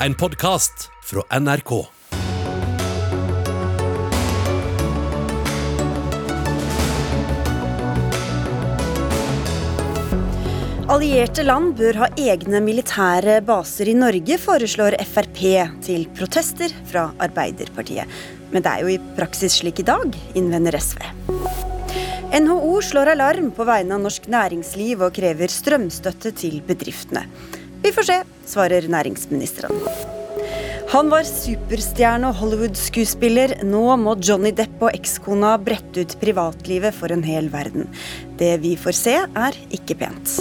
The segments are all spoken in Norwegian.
en podkast fra NRK. Allierte land bør ha egne militære baser i Norge, foreslår Frp til protester fra Arbeiderpartiet. Men det er jo i praksis slik i dag, innvender SV. NHO slår alarm på vegne av norsk næringsliv og krever strømstøtte til bedriftene. Vi får se, svarer næringsministeren. Han var superstjerne og Hollywood-skuespiller. Nå må Johnny Depp og ekskona brette ut privatlivet for en hel verden. Det vi får se, er ikke pent.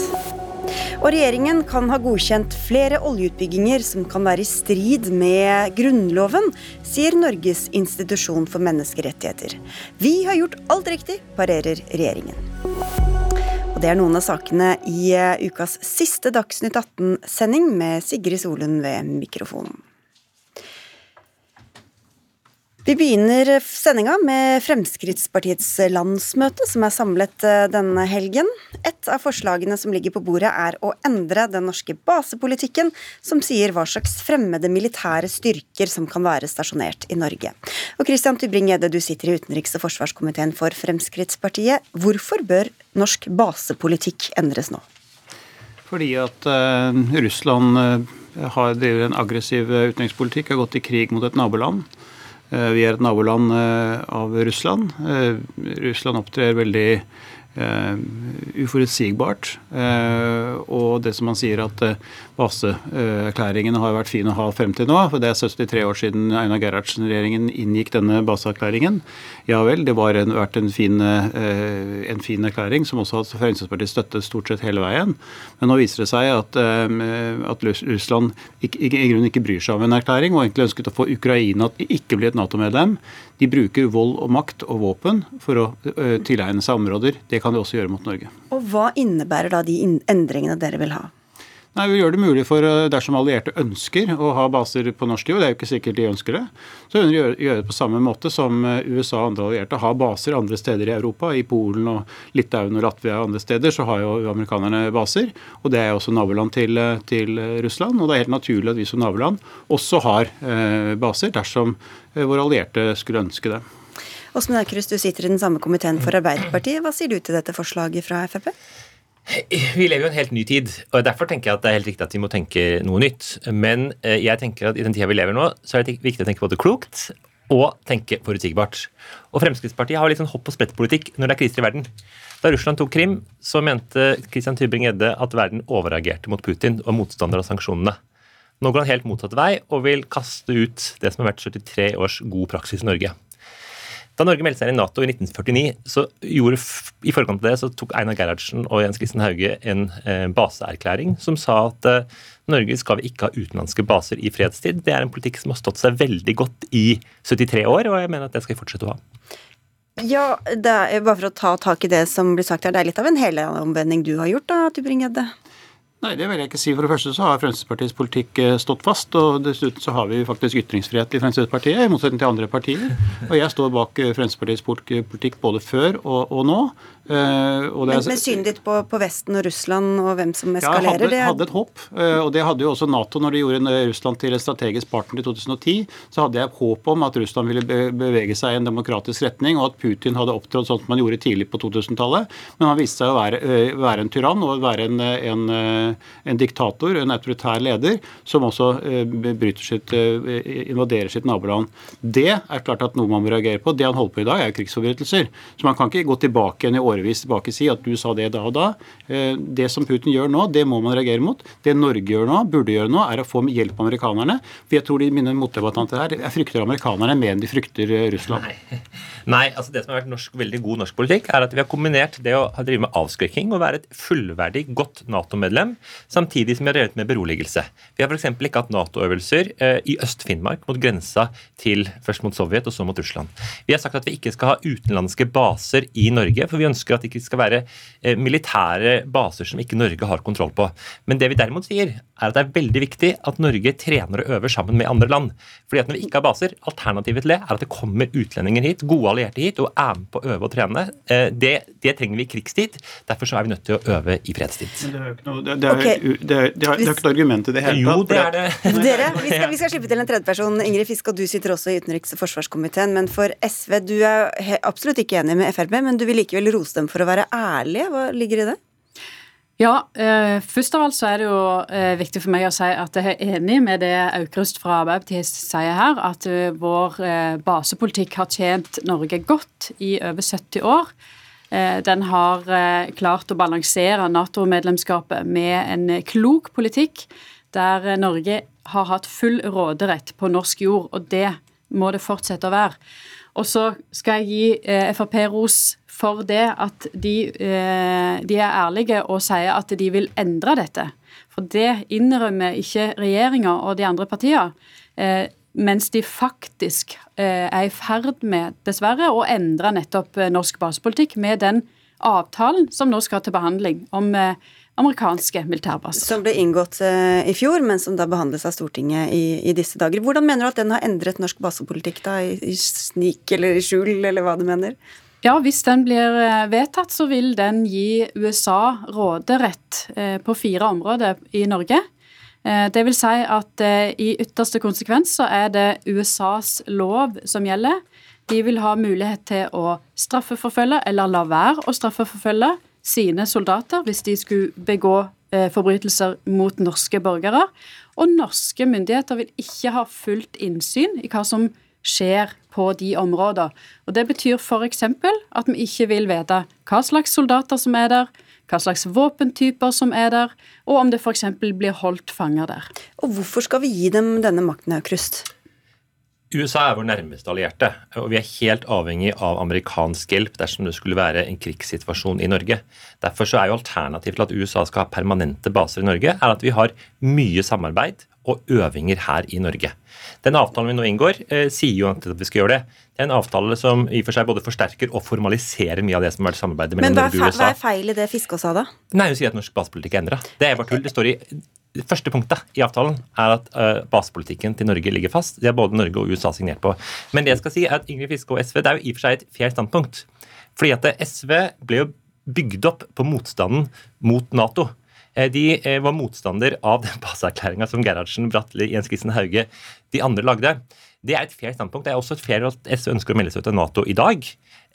Og regjeringen kan ha godkjent flere oljeutbygginger som kan være i strid med Grunnloven, sier Norges institusjon for menneskerettigheter. Vi har gjort alt riktig, parerer regjeringen. Og Det er noen av sakene i ukas siste Dagsnytt 18-sending med Sigrid Solund ved mikrofonen. Vi begynner sendinga med Fremskrittspartiets landsmøte, som er samlet eh, denne helgen. Et av forslagene som ligger på bordet, er å endre den norske basepolitikken, som sier hva slags fremmede militære styrker som kan være stasjonert i Norge. Og Christian Tybring-Gjedde, du sitter i utenriks- og forsvarskomiteen for Fremskrittspartiet. Hvorfor bør norsk basepolitikk endres nå? Fordi at uh, Russland uh, har drevet en aggressiv utenrikspolitikk, har gått i krig mot et naboland. Eh, vi er et naboland eh, av Russland. Eh, Russland opptrer veldig uforutsigbart. Og det som man sier at baseerklæringen har vært fin å ha frem til nå, for det er 73 år siden Einar Gerhardsen-regjeringen inngikk denne baseerklæringen. Ja vel, det har vært en fin, en fin, erklæring som også har Fremskrittspartiet støttet stort sett hele veien. Men nå viser det seg at, at Russland i, i, grunnen ikke bryr seg om en erklæring, og egentlig ønsket å få Ukraina til ikke bli et Nato-medlem. De bruker vold og makt og våpen for å tilegne seg områder. Det kan de også gjøre mot Norge. Og Hva innebærer da de endringene dere vil ha? Nei, Vi gjør det mulig for, dersom allierte ønsker å ha baser på norsk jord, det er jo ikke sikkert de ønsker det, så gjør de det på samme måte som USA og andre allierte har baser andre steder i Europa. I Polen og Litauen og Latvia og andre steder så har jo amerikanerne baser. Og det er også naboland til, til Russland. Og det er helt naturlig at vi som naboland også har eh, baser dersom våre allierte skulle ønske det. Åsmund Aukrust, du sitter i den samme komiteen for Arbeiderpartiet. Hva sier du til dette forslaget fra Frp? Vi lever jo en helt ny tid, og derfor tenker jeg at det er helt riktig at vi må tenke noe nytt. Men jeg tenker at i den tida vi lever nå, så er det viktig å tenke både klokt og tenke forutsigbart. Og Fremskrittspartiet har litt sånn hopp og sprett-politikk når det er kriser i verden. Da Russland tok Krim, så mente Christian Tybring-Gjedde at verden overreagerte mot Putin og motstander av sanksjonene. Nå går han helt motsatt vei og vil kaste ut det som har vært 73 års god praksis i Norge. Da Norge meldte seg inn i Nato i 1949, så gjorde, i forkant av det så tok Einar Gerhardsen og Jens Christen Hauge en eh, baseerklæring som sa at eh, Norge skal vi ikke ha utenlandske baser i fredstid. Det er en politikk som har stått seg veldig godt i 73 år, og jeg mener at det skal vi fortsette å ha. Ja, er, bare for å ta tak i det som blir sagt her, det er litt av en helomvending du har gjort da, Tybring-Gjedde? Nei, det vil jeg ikke si. For det første så har Fremskrittspartiets politikk stått fast. Og dessuten så har vi faktisk ytringsfrihet i Fremskrittspartiet, i motsetning til andre partier. Og jeg står bak Fremskrittspartiets politikk både før og, og nå. Uh, men, men synet ditt på, på, Vesten og Russland og hvem som eskalerer? Ja, hadde, det hadde et håp. Uh, og det hadde jo også Nato når de gjorde Russland til en strategisk partner i 2010. Så hadde jeg håp om at Russland ville bevege seg i en demokratisk retning, og at Putin hadde opptrådt sånn som han gjorde tidlig på 2000-tallet. Men han viste seg å være, uh, være en tyrann og være en, en, en, diktator, en autoritær leder, som også sitt, invaderer sitt naboland. Det er klart at noe man må reagere på. Det han holder på i dag, er krigsforbrytelser. Så man kan ikke gå tilbake igjen i året årevis tilbake si at du sa det da og da. Eh, det som Putin gjør nå, det må man reagere mot. Det Norge gjør nå, burde gjøre nå, er å få hjelp av amerikanerne. For jeg tror de mine motdebattanter her jeg frykter amerikanerne mer enn de frykter eh, Russland. Nei. Nei, altså Det som har vært norsk, veldig god norsk politikk, er at vi har kombinert det å drive med avskrekking og være et fullverdig, godt Nato-medlem, samtidig som vi har drevet med beroligelse. Vi har f.eks. ikke hatt Nato-øvelser eh, i Øst-Finnmark mot grensa til først mot Sovjet og så mot Russland. Vi har sagt at vi ikke skal ha utenlandske baser i Norge, for vi ønsker ønsker at det ikke skal være eh, militære baser som ikke Norge har kontroll på. Men det vi derimot sier, er at det er veldig viktig at Norge trener og øver sammen med andre land. Fordi at når vi ikke har baser, Alternativet til det er at det kommer utlendinger hit, gode allierte hit, og er med på å øve og trene. Eh, det, det trenger vi i krigstid. Derfor så er vi nødt til å øve i fredstid. Men det er jo ikke noe, det, det er, okay. det er, det er, er ikke noe argument i det hele tatt. Jo, det er det. Dere, vi skal, vi skal slippe til en tredjeperson. Ingrid Fisk, og du sitter også i utenriks- og forsvarskomiteen. Men for SV, du er absolutt ikke enig med Frp, men du vil likevel rose dem for å være ærlige. Hva ligger i det? Ja, eh, først av alt så er det jo eh, viktig for meg å si at jeg er enig med det Aukrust fra Arbeiderpartiet sier her, at uh, vår eh, basepolitikk har tjent Norge godt i over 70 år. Eh, den har eh, klart å balansere Nato-medlemskapet med en klok politikk der Norge har hatt full råderett på norsk jord, og det må det fortsette å være. Og så skal jeg gi Frp ros for det at de, eh, de, er ærlige og sier at de vil endre dette. For det innrømmer ikke regjeringa og de andre partiene. Eh, mens de faktisk eh, er i ferd med, dessverre, å endre nettopp norsk basepolitikk med den avtalen som nå skal til behandling om amerikanske militærbaser. Som ble inngått i fjor, men som da behandles av Stortinget i, i, disse dager. Hvordan mener du at den har endret norsk basepolitikk, da? I, i snik eller i skjul, eller hva du mener? Ja, hvis den blir eh, vedtatt, så vil den gi USA råderett eh, på fire områder i Norge. Eh, det vil si at i ytterste konsekvens så er det USAs lov som gjelder. De vil ha mulighet til å straffeforfølge eller la være å straffeforfølge sine soldater hvis de skulle begå forbrytelser mot norske borgere. Og norske myndigheter vil ikke ha fullt innsyn i hva som skjer på de områdene. Og Det betyr f.eks. at vi ikke vil vite hva slags soldater som er der, hva slags våpentyper som er der, og om det f.eks. blir holdt fanger der. Og Hvorfor skal vi gi dem denne makten, Aukrust? USA er vår nærmeste allierte, og vi er helt avhengig av amerikansk hjelp dersom det skulle være en krigssituasjon i Norge. Derfor så er jo alternativet til at USA skal ha permanente baser i Norge, er at vi har mye samarbeid og øvinger her i Norge. Den avtalen vi nå inngår, eh, sier jo at vi skal gjøre det. Det er en avtale som i og for seg både forsterker og formaliserer mye av det som har vært samarbeidet mellom Norge og USA. Men hva er feil i det Fiske sa, da? Nei, Hun sier at norsk basepolitikk er endra. Det er bare tull. Det står i det første punktet i avtalen er at uh, basepolitikken til Norge ligger fast. Det har både Norge og USA signert på. Men det jeg skal si er at Ingrid Fiske og SV det er jo i og for seg et fjerde standpunkt. Fordi at SV ble jo bygd opp på motstanden mot Nato. Eh, de eh, var motstander av den baseerklæringa som Gerhardsen, Bratteli, Jens Christen Hauge de andre lagde. Det er et fair standpunkt. Det er også et fair at SV ønsker å melde seg ut av Nato i dag.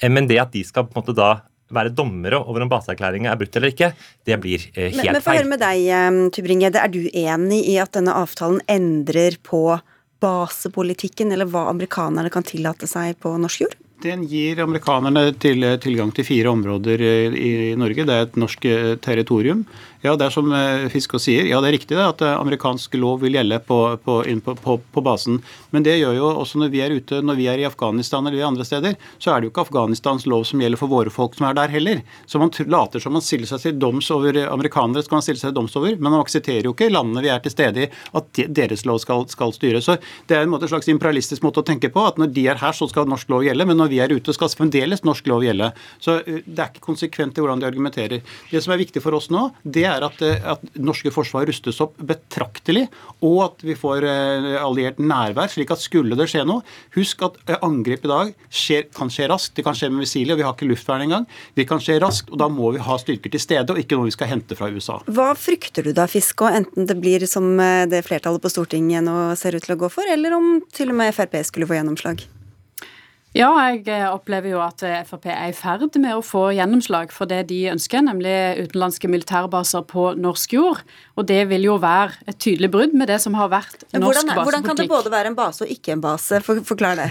Eh, men det at de skal på en måte da være dommere over om baseerklæringa er brutt eller ikke, det blir helt feil. Men, men å høre med deg, Tybring-Gjedde. Er du enig i at denne avtalen endrer på basepolitikken, eller hva amerikanerne kan tillate seg på norsk jord? Den gir amerikanerne til, tilgang til fire områder i Norge. Det er et norsk territorium. Ja, det er som eh, Fiskå sier. Ja, det er riktig det, at eh, amerikansk lov vil gjelde på, på, på, på, basen. Men det gjør jo også når vi er ute, når vi er i Afghanistan eller andre steder, så er det jo ikke Afghanistans lov som gjelder for våre folk som er der heller. Så man later som man stiller seg til doms over amerikanere, skal man stille seg til doms over, men man aksepterer jo ikke landene vi er til stede i, at deres lov skal, skal styre. Så det er en måte, slags imperialistisk måte å tenke på, at når de er her, så skal norsk lov gjelde, men når vi er ute, skal fremdeles norsk lov gjelde. Så eh, det er ikke konsekvent i hvordan de argumenterer. Det som er viktig for oss nå, det er at, eh, at norske forsvar rustes opp betraktelig, og at vi får eh, alliert nærvær, slik at skulle det skje noe Husk at eh, angrep i dag skjer, kan skje raskt. Det kan skje med missiler, vi har ikke luftvern engang. Det kan skje raskt, og da må vi ha styrker til stede, og ikke noe vi skal hente fra USA. Hva frykter du da, Fiskå, enten det blir som det flertallet på Stortinget nå ser ut til å gå for, eller om til og med Frp skulle få gjennomslag? Ja, jeg eh, opplever jo at eh, Frp er i ferd med å få gjennomslag for det de ønsker, nemlig utenlandske militærbaser på norsk jord. Og det vil jo være et tydelig brudd med det som har vært norsk hvordan, basepolitikk. Hvordan kan det både være en base og ikke en base? For, forklar det.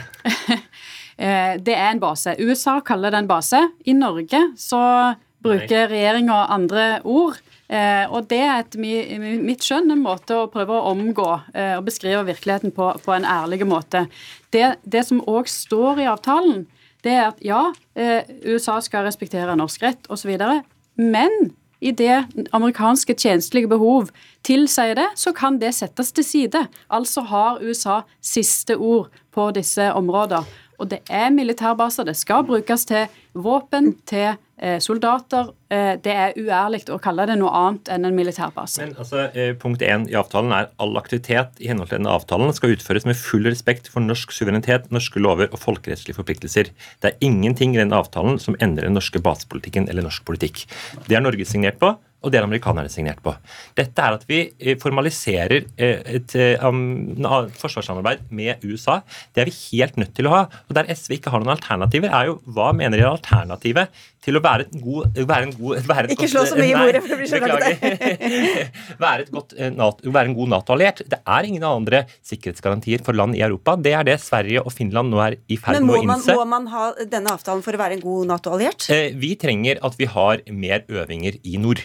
Eh, det er en base. USA kaller det en base. I Norge så bruker regjeringa andre ord. Eh, og det er etter mitt skjønn en måte å prøve å omgå eh, og beskrive virkeligheten på, på en ærlig måte. Det, det som òg står i avtalen, det er at ja, eh, USA skal respektere norsk rett osv., men i det amerikanske tjenestelige behov tilsier det, så kan det settes til side. Altså har USA siste ord på disse områdene. Og det er militærbaser. Det skal brukes til våpen, til soldater. Eh, det er uærlig å kalle det noe annet enn en militærbase. Men altså, eh, Punkt 1 i avtalen er all aktivitet i henhold til denne avtalen skal utføres med full respekt for norsk suverenitet, norske lover og folkerettslige forpliktelser. Det er ingenting i den avtalen som endrer den norske basepolitikken eller norsk politikk. Det er Norge signert på og det har amerikanerne signert på. Dette er at vi eh, formaliserer eh, et forsvarssamarbeid med USA. Det er vi helt nødt til å ha. Og Der SV ikke har noen alternativer, er jo hva mener de er alternativet til å være en god, være en god være Ikke slå så mye i bordet, for det blir så Beklager. være, et godt, være en god Nato-alliert. Det er ingen andre sikkerhetsgarantier for land i Europa. Det er det Sverige og Finland nå er i ferd med å innse. Men må man ha denne avtalen for å være en god Nato-alliert? Vi trenger at vi har mer øvinger i nord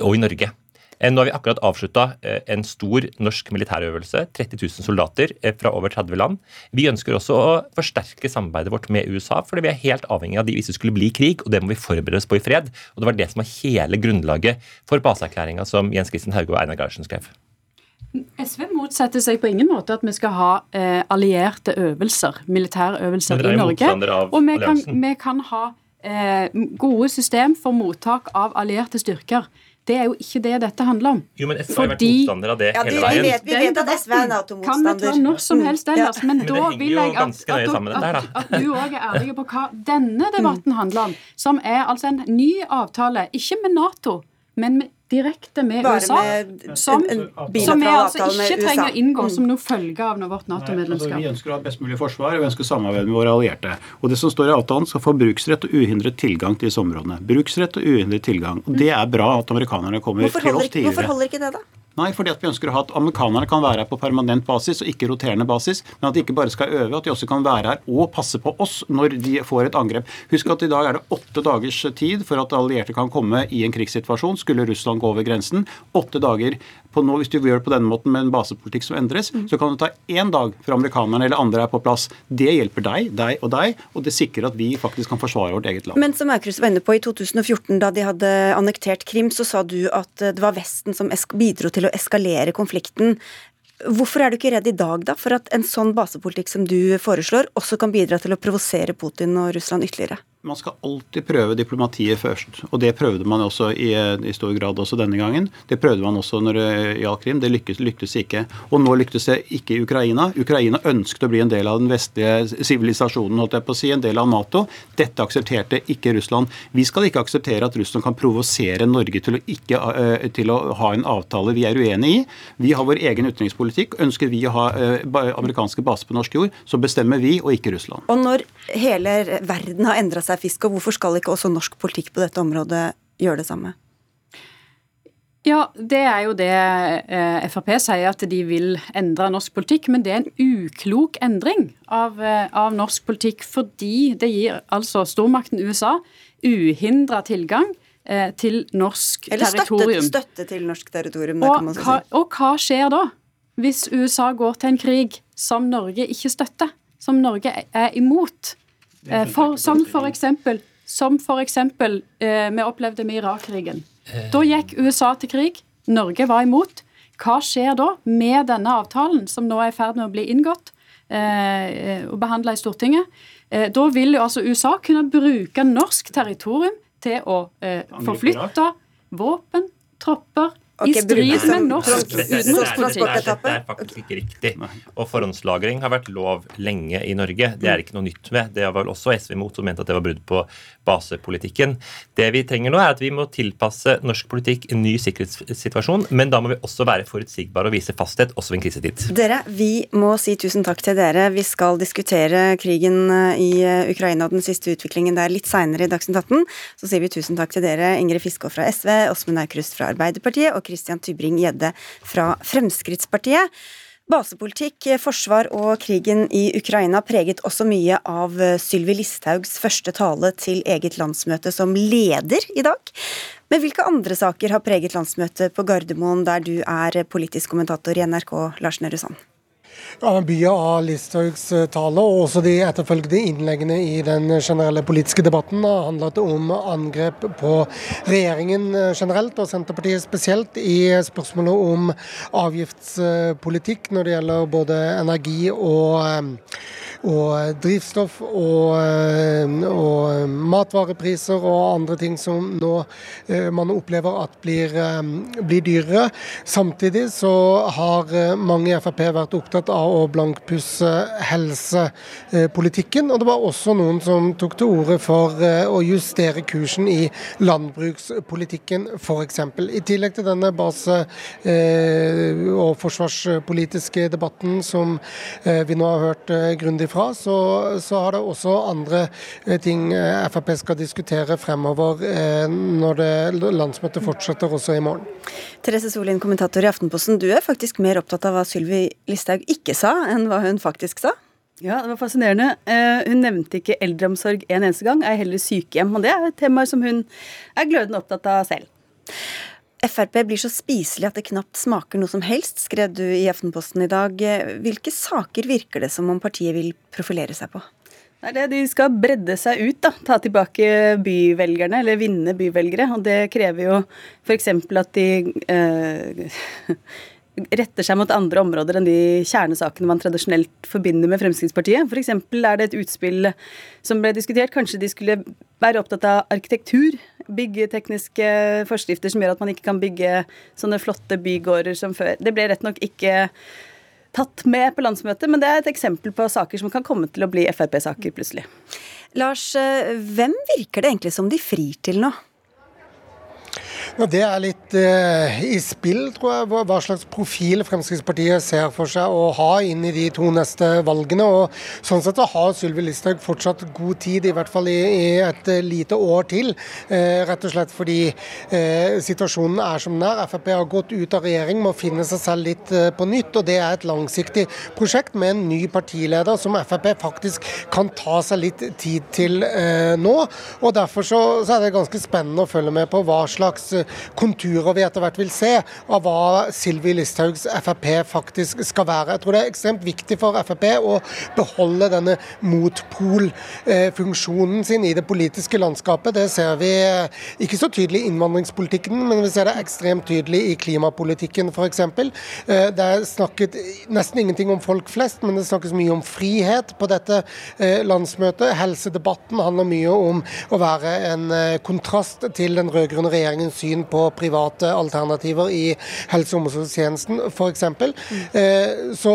og i Norge. Eh, nå har vi akkurat avslutta eh, en stor norsk militærøvelse. 30 000 soldater eh, fra over 30 land. Vi ønsker også å forsterke samarbeidet vårt med USA, fordi vi er helt avhengig av de hvis det skulle bli krig, og det må vi forberede oss på i fred. Og Det var det som var hele grunnlaget for baseerklæringa som Jens Christian Hauge og Einar Gerhardsen skrev. SV motsetter seg på ingen måte at vi skal ha eh, allierte øvelser, militærøvelser i Norge. Og vi kan, vi kan ha eh, gode system for mottak av allierte styrker. Det er jo ikke det dette handler om. Jo, men SV har vært motstander av det ja, hele veien. Vi vet, vi vet at SV er Nato-motstander. Kan vi ta når som helst ellers, men, men da vil jeg at, at, at, at du òg er ærlig på hva denne debatten handler om. Som er altså en ny avtale, ikke med Nato, men med direkte med Bare USA, med som, som vi altså ikke trenger å inngå som noe følge av vårt Nato-medlemskap. Vi ønsker å ha best mulig forsvar, og vi ønsker samarbeid med våre allierte. Og Det som står i avtalen, skal få bruksrett og uhindret tilgang til disse områdene. Bruksrett og uhindret tilgang. Og Det er bra at amerikanerne kommer til oss tidligere. Hvorfor holder ikke det, da? Nei, fordi at vi ønsker å ha at amerikanerne kan være her på permanent basis og ikke roterende basis. Men at de ikke bare skal øve, at de også kan være her og passe på oss når de får et angrep. Husk at i dag er det åtte dagers tid for at allierte kan komme i en krigssituasjon. Skulle Russland gå over grensen. Åtte dager på nå, Hvis du gjør det på denne måten med en basepolitikk som endres, mm. så kan det ta én dag før amerikanerne eller andre er på plass. Det hjelper deg, deg og deg, og det sikrer at vi faktisk kan forsvare vårt eget land. Men som Aukrust var inne på, i 2014, da de hadde annektert Krim, så sa du at det var Vesten som bidro til å eskalere konflikten. Hvorfor er du ikke redd i dag da, for at en sånn basepolitikk som du foreslår, også kan bidra til å provosere Putin og Russland ytterligere? Man skal alltid prøve diplomatiet først, og det prøvde man også i, i, stor grad også denne gangen. Det prøvde man også når det gjaldt Krim. Det lyktes, lyktes, ikke. Og nå lyktes det ikke i Ukraina. Ukraina ønsket å bli en del av den vestlige sivilisasjonen, holdt jeg på å si, en del av Nato. Dette aksepterte ikke Russland. Vi skal ikke akseptere at Russland kan provosere Norge til å, ikke, uh, til å ha en avtale vi er uenig i. Vi har vår egen utenrikspolitikk. Ønsker vi å ha uh, amerikanske baser på norsk jord, så bestemmer vi, og ikke Russland. Og når hele verden har endra seg er fisk, og hvorfor skal ikke også norsk politikk på dette området gjøre det samme? Ja, det er jo det eh, Frp sier, at de vil endre norsk politikk. Men det er en uklok endring av, eh, av norsk politikk, fordi det gir altså stormakten USA uhindra tilgang eh, til norsk Eller territorium. Eller støtte, støtte, til norsk territorium. Og, hva, og hva skjer da? Hvis USA går til en krig som Norge ikke støtter, som Norge er imot? Eh, for, som for eksempel, som for eksempel eh, vi opplevde med Irak-krigen. Da gikk USA til krig. Norge var imot. Hva skjer da med denne avtalen, som nå er i ferd med å bli inngått eh, og behandla i Stortinget? Eh, da vil jo altså USA kunne bruke norsk territorium til å eh, forflytte våpen, tropper, Okay, I strid med norsk utenrikspolitikk. Det er faktisk ikke riktig. Og forhåndslagring har vært lov lenge i Norge. Det er ikke noe nytt med. Det var vel også SV mot, som mente at det var brudd på basepolitikken. Det vi trenger nå, er at vi må tilpasse norsk politikk en ny sikkerhetssituasjon. Men da må vi også være forutsigbare og vise fasthet, også ved en krisetid. Dere, vi må si tusen takk til dere. Vi skal diskutere krigen eh, i eh, Ukraina og den siste utviklingen der litt seinere i Dagsnytt 18. Så sier vi tusen takk til dere, Ingrid Fiskå fra SV, Åsmund Aukrust fra Arbeiderpartiet. og Christian Tybring-Gjedde fra Fremskrittspartiet. Basepolitikk, forsvar og krigen i Ukraina preget også mye av Sylvi Listhaugs første tale til eget landsmøte som leder i dag. Men hvilke andre saker har preget landsmøtet på Gardermoen, der du er politisk kommentator i NRK, Lars Nehru Sand? Mye av Listhaugs eh, tale og også de etterfølgende innleggene i den generelle politiske debatten har handlet om angrep på regjeringen eh, generelt og Senterpartiet spesielt i spørsmålet om avgiftspolitikk når det gjelder både energi og, eh, og drivstoff og, og, matvarepriser og andre ting som nå man opplever at blir, blir dyrere. Samtidig så har mange i Frp vært opptatt av å blankpusse helsepolitikken. Og det var også noen som tok til orde for å justere kursen i landbrukspolitikken f.eks. I tillegg til denne base- og forsvarspolitiske debatten som vi nå har hørt grundig fra, så, så har det også andre ting Frp skal diskutere fremover når det landsmøtet fortsetter også i morgen. Therese Solin, kommentator i Aftenposten. Du er faktisk mer opptatt av hva Sylvi Listhaug ikke sa, enn hva hun faktisk sa? Ja, det var fascinerende. Uh, hun nevnte ikke eldreomsorg en eneste gang, ei heller sykehjem. Og det er et tema som hun er glødende opptatt av selv. Frp blir så spiselig at det knapt smaker noe som helst, skrev du i Aftenposten i dag. Hvilke saker virker det som om partiet vil profilere seg på? Det er det, De skal bredde seg ut, da. Ta tilbake byvelgerne, eller vinne byvelgere. Og det krever jo f.eks. at de eh, retter seg mot andre områder enn de kjernesakene man tradisjonelt forbinder med Fremskrittspartiet. F.eks. er det et utspill som ble diskutert. Kanskje de skulle være opptatt av arkitektur. Byggetekniske forskrifter som gjør at man ikke kan bygge sånne flotte bygårder som før. Det ble rett nok ikke tatt med på landsmøtet, men det er et eksempel på saker som kan komme til å bli Frp-saker plutselig. Lars, eh, hvem virker det egentlig som de frir til nå? Ja, Det er litt uh, i spill, tror jeg, hva slags profil Fremskrittspartiet ser for seg å ha inn i de to neste valgene. og Sånn sett så har Sylvi Listhaug fortsatt god tid, i hvert fall i, i et eh, lite år til. Uh, rett og slett fordi uh, situasjonen er som den er. Frp har gått ut av regjering, må finne seg selv litt på nytt. og Det er et langsiktig prosjekt med en ny partileder som Frp faktisk kan ta seg litt tid til nå. og Derfor så, så er det ganske spennende å følge med på hva slags konturer vi etter hvert vil se av hva Sylvi Listhaugs Frp faktisk skal være. Jeg tror det er ekstremt viktig for Frp å beholde denne motpolfunksjonen sin i det politiske landskapet. Det ser vi ikke så tydelig i innvandringspolitikken, men vi ser det ekstremt tydelig i klimapolitikken f.eks. Eh, det er snakket nesten ingenting om folk flest, men det snakkes mye om frihet på dette eh, landsmøtet. Helsedebatten handler mye om å være en eh, kontrast til den rød-grønne regjeringens syn på private alternativer i helse- og omsorgstjenesten f.eks. Mm. Så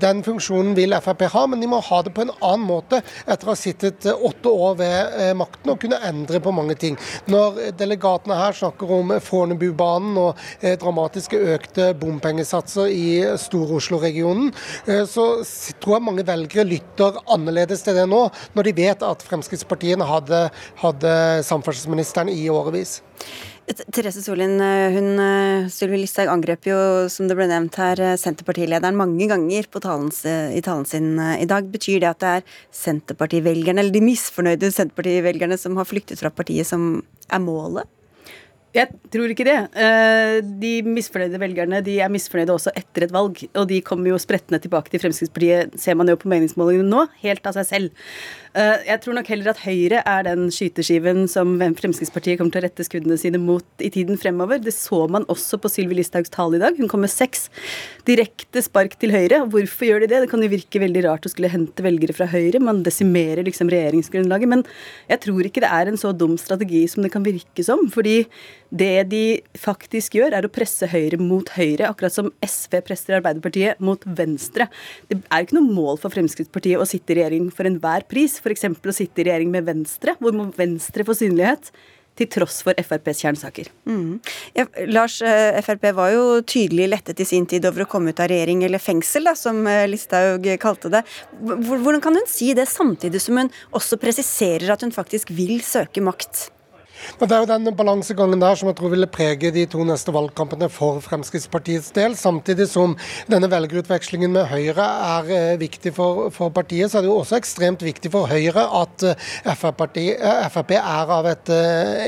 den funksjonen vil Frp ha, men de må ha det på en annen måte etter å ha sittet eh, åtte år ved eh, makten og kunne endre på mange ting. Når delegatene her snakker om Fornebubanen og dramatiske økte bompengesatser i Stor-Oslo-regionen, så tror jeg mange velgere lytter annerledes til det nå, når de vet at Fremskrittspartiene hadde, hadde samferdselsministeren i årevis. Therese Solin, eh, hun, eh, Sylvi Listhaug angrep jo, som det ble nevnt her, eh, Senterpartilederen mange ganger talens, i talen sin i dag. Betyr det at det er Senterpartivelgerne, eller de misfornøyde Senterpartivelgerne som har flyktet fra partiet, som er målet? Jeg tror ikke det. De misfornøyde velgerne de er misfornøyde også etter et valg. Og de kommer jo sprettende tilbake til Fremskrittspartiet, ser man jo på meningsmålingene nå, helt av seg selv. Eh, jeg tror nok heller at Høyre er den skyteskiven som Fremskrittspartiet kommer til å rette skuddene sine mot i tiden fremover. Det så man også på Sylvi Listhaugs tale i dag. Hun kom med seks direkte spark til Høyre. Hvorfor gjør de det? Det kan jo virke veldig rart å skulle hente velgere fra Høyre. Man desimerer liksom regjeringsgrunnlaget. Men jeg tror ikke det er en så dum strategi som det kan virke som. Fordi det de faktisk gjør, er å presse Høyre mot Høyre, akkurat som SV presser Arbeiderpartiet mot Venstre. Det er ikke noe mål for Fremskrittspartiet å sitte i regjering for enhver pris f.eks. å sitte i regjering med Venstre, hvor må Venstre få synlighet? til tross for FrPs kjernesaker. Mm. Ja, Lars, eh, Frp var jo tydelig lettet i sin tid over å komme ut av regjering, eller fengsel, da, som eh, Listhaug kalte det. Hvordan kan hun si det, samtidig som hun også presiserer at hun faktisk vil søke makt? Men Det er jo den balansegangen der som jeg tror ville prege de to neste valgkampene for Fremskrittspartiets del. Samtidig som denne velgerutvekslingen med Høyre er eh, viktig for, for, partiet, så er det jo også ekstremt viktig for Høyre at eh, Frp, eh, er av et,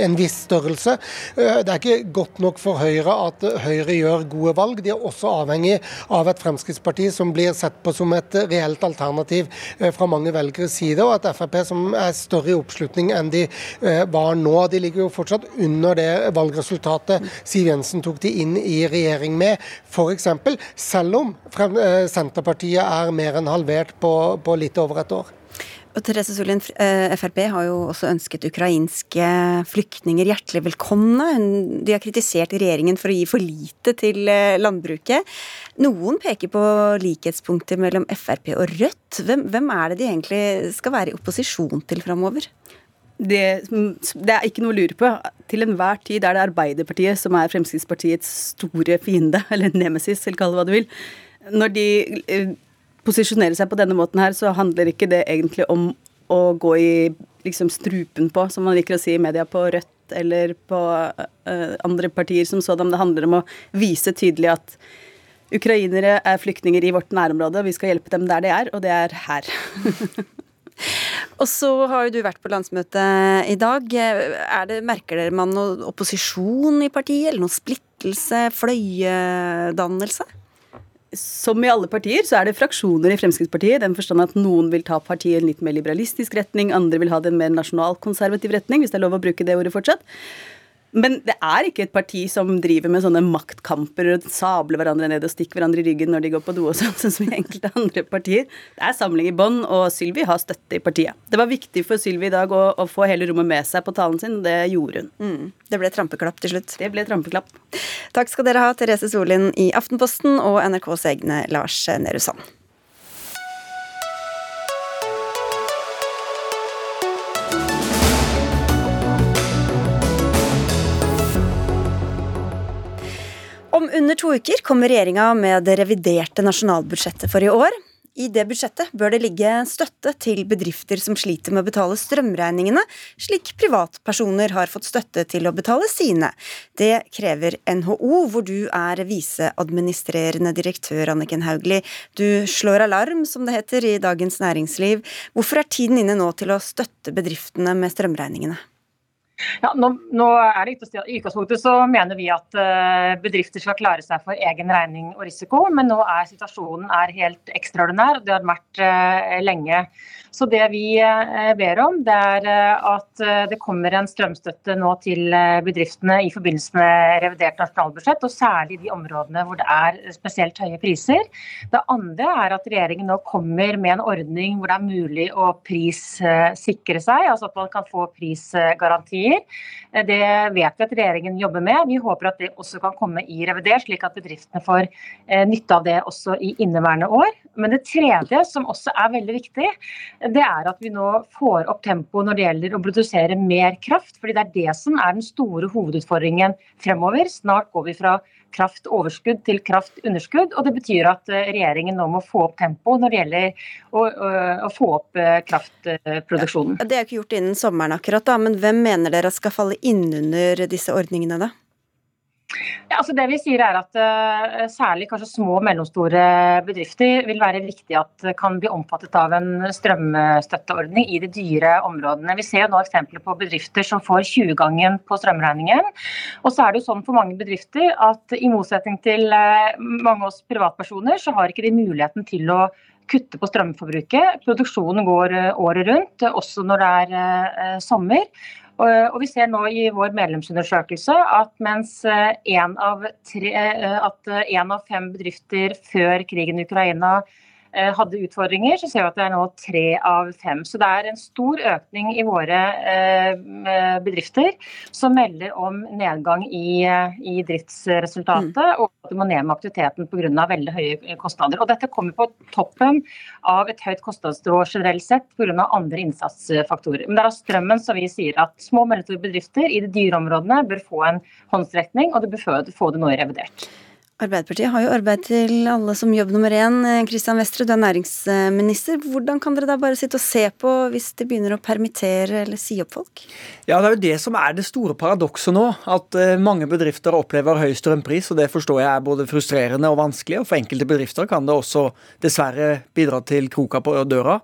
en viss størrelse. Det er ikke godt nok for Høyre at Høyre gjør gode valg. De er også avhengig av et Fremskrittsparti som blir sett på som et reelt alternativ fra mange velgeres side, og et Frp som er større i oppslutning enn de var nå. De ligger jo fortsatt under det valgresultatet Siv Jensen tok de inn i regjering med. F.eks. selv om Senterpartiet er mer enn halvert på, på litt over et år. Og Therese Solien, eh, Frp har jo også ønsket ukrainske flyktninger hjertelig velkomne. De har kritisert regjeringen for å gi for lite til eh, landbruket. Noen peker på likhetspunkter mellom Frp og Rødt. Hvem, hvem er det de egentlig skal være i opposisjon til framover? Det, det, er ikke noe å lure på. Til enhver tid er det Arbeiderpartiet som er Fremskrittspartiets store fiende, eller nemesis, eller kall det hva du vil. Når de posisjonerer seg på denne måten her, så handler ikke det egentlig om å gå i liksom strupen på, som man liker å si i media, på Rødt eller på uh, andre partier som sådan. Det handler om å vise tydelig at ukrainere er flyktninger i vårt nærområde. og Vi skal hjelpe dem der de er, og det er her. og så har jo du vært på landsmøte i dag. Det, merker dere man noe opposisjon i partiet, eller noe splittelse, fløyedannelse? som i alle partier, så er det fraksjoner i Fremskrittspartiet. I den forstand at noen vil ta partiet i en litt mer liberalistisk retning, andre vil ha det en mer nasjonalkonservativ retning, hvis det er lov å bruke det ordet fortsatt. Men det er ikke et parti som driver med sånne maktkamper og sabler hverandre ned og stikker hverandre i ryggen når de går på do og sånn, sånn som i enkelte andre partier. Det er samling i bånn, og Sylvi har støtte i partiet. Det var viktig for Sylvi i dag å, å, få hele rommet med seg på talen sin, og det gjorde hun. Mm. Det ble trampeklapp til slutt. Det ble trampeklapp. Takk skal dere ha, Therese Solin i Aftenposten og NRKs egne Lars Nehru Sand. Under to uker kommer regjeringa med det reviderte nasjonalbudsjettet for i år. I det budsjettet bør det ligge støtte til bedrifter som sliter med å betale strømregningene, slik privatpersoner har fått støtte til å betale sine. Det krever NHO, hvor du er viseadministrerende direktør, Anniken Hauglie. Du slår alarm, som det heter, i Dagens Næringsliv. Hvorfor er tiden inne nå til å støtte bedriftene med strømregningene? Ja, nå, nå, er det ikke I utgangspunktet så mener vi at uh, bedrifter skal klare seg for egen regning og risiko, men nå er situasjonen er helt ekstraordinær. og Det har vært uh, lenge. Så det vi uh, ber om, det er at det kommer en strømstøtte nå til bedriftene i forbindelse med revidert nasjonalbudsjett, og særlig i de områdene hvor det er spesielt høye priser. Det andre er at regjeringen nå kommer med en ordning hvor det er mulig å prissikre seg, altså at man kan få prisgarantier penger. Eh, det vet vi at regjeringen jobber med. Vi håper at det også kan komme i revidert, slik at bedriftene får eh, nytte av det også i inneværende år. Men det tredje, som også er veldig viktig, det er at vi nå får opp tempoet når det gjelder å produsere mer kraft. fordi det er det som er den store hovedutfordringen fremover. Snart går vi fra kraftoverskudd til kraftunderskudd. og Det betyr at eh, regjeringen nå må få opp tempoet når det gjelder å, å, få opp eh, kraftproduksjonen. Det er jo ikke gjort innen sommeren akkurat, da, men hvem mener dere skal falle innunder disse ordningene da? Ja, altså det vi sier er at uh, Særlig kanskje små og mellomstore bedrifter vil være viktig at kan bli omfattet av en strømstøtteordning i de dyre områdene. Vi ser jo nå eksempler på bedrifter som får 20-gangen på strømregningen. Og så er det jo sånn for mange bedrifter at i motsetning til uh, mange av oss privatpersoner, så har ikke de muligheten til å kutte på strømforbruket. Produksjonen går uh, året rundt, også når det er sommer. Og vi ser nå i vår medlemsundersøkelse at mens én av, eh, at én av fem bedrifter før krigen i Ukraina Eh, hadde utfordringer, så ser vi at det er nå tre av fem. Så det er en stor økning i våre eh, bedrifter som melder om nedgang i, i driftsresultatet, mm. og at du må ned med aktiviteten pga. veldig høye kostnader. Og Dette kommer på toppen av et høyt kostnadsnivå generelt sett pga. andre innsatsfaktorer. Men det er strømmen som vi sier at små og mellomstore bedrifter i de dyre områdene bør få en håndsrekning, og de bør få det nå i revidert. Arbeiderpartiet har jo arbeid til alle som jobb nummer én. Kristian Vestre, du er næringsminister. Hvordan kan dere da bare sitte og se på hvis de begynner å permittere eller si opp folk? Ja, Det er jo det som er det store paradokset nå. At eh, mange bedrifter opplever høy strømpris. og Det forstår jeg er både frustrerende og vanskelig. og For enkelte bedrifter kan det også dessverre bidra til kroka på døra.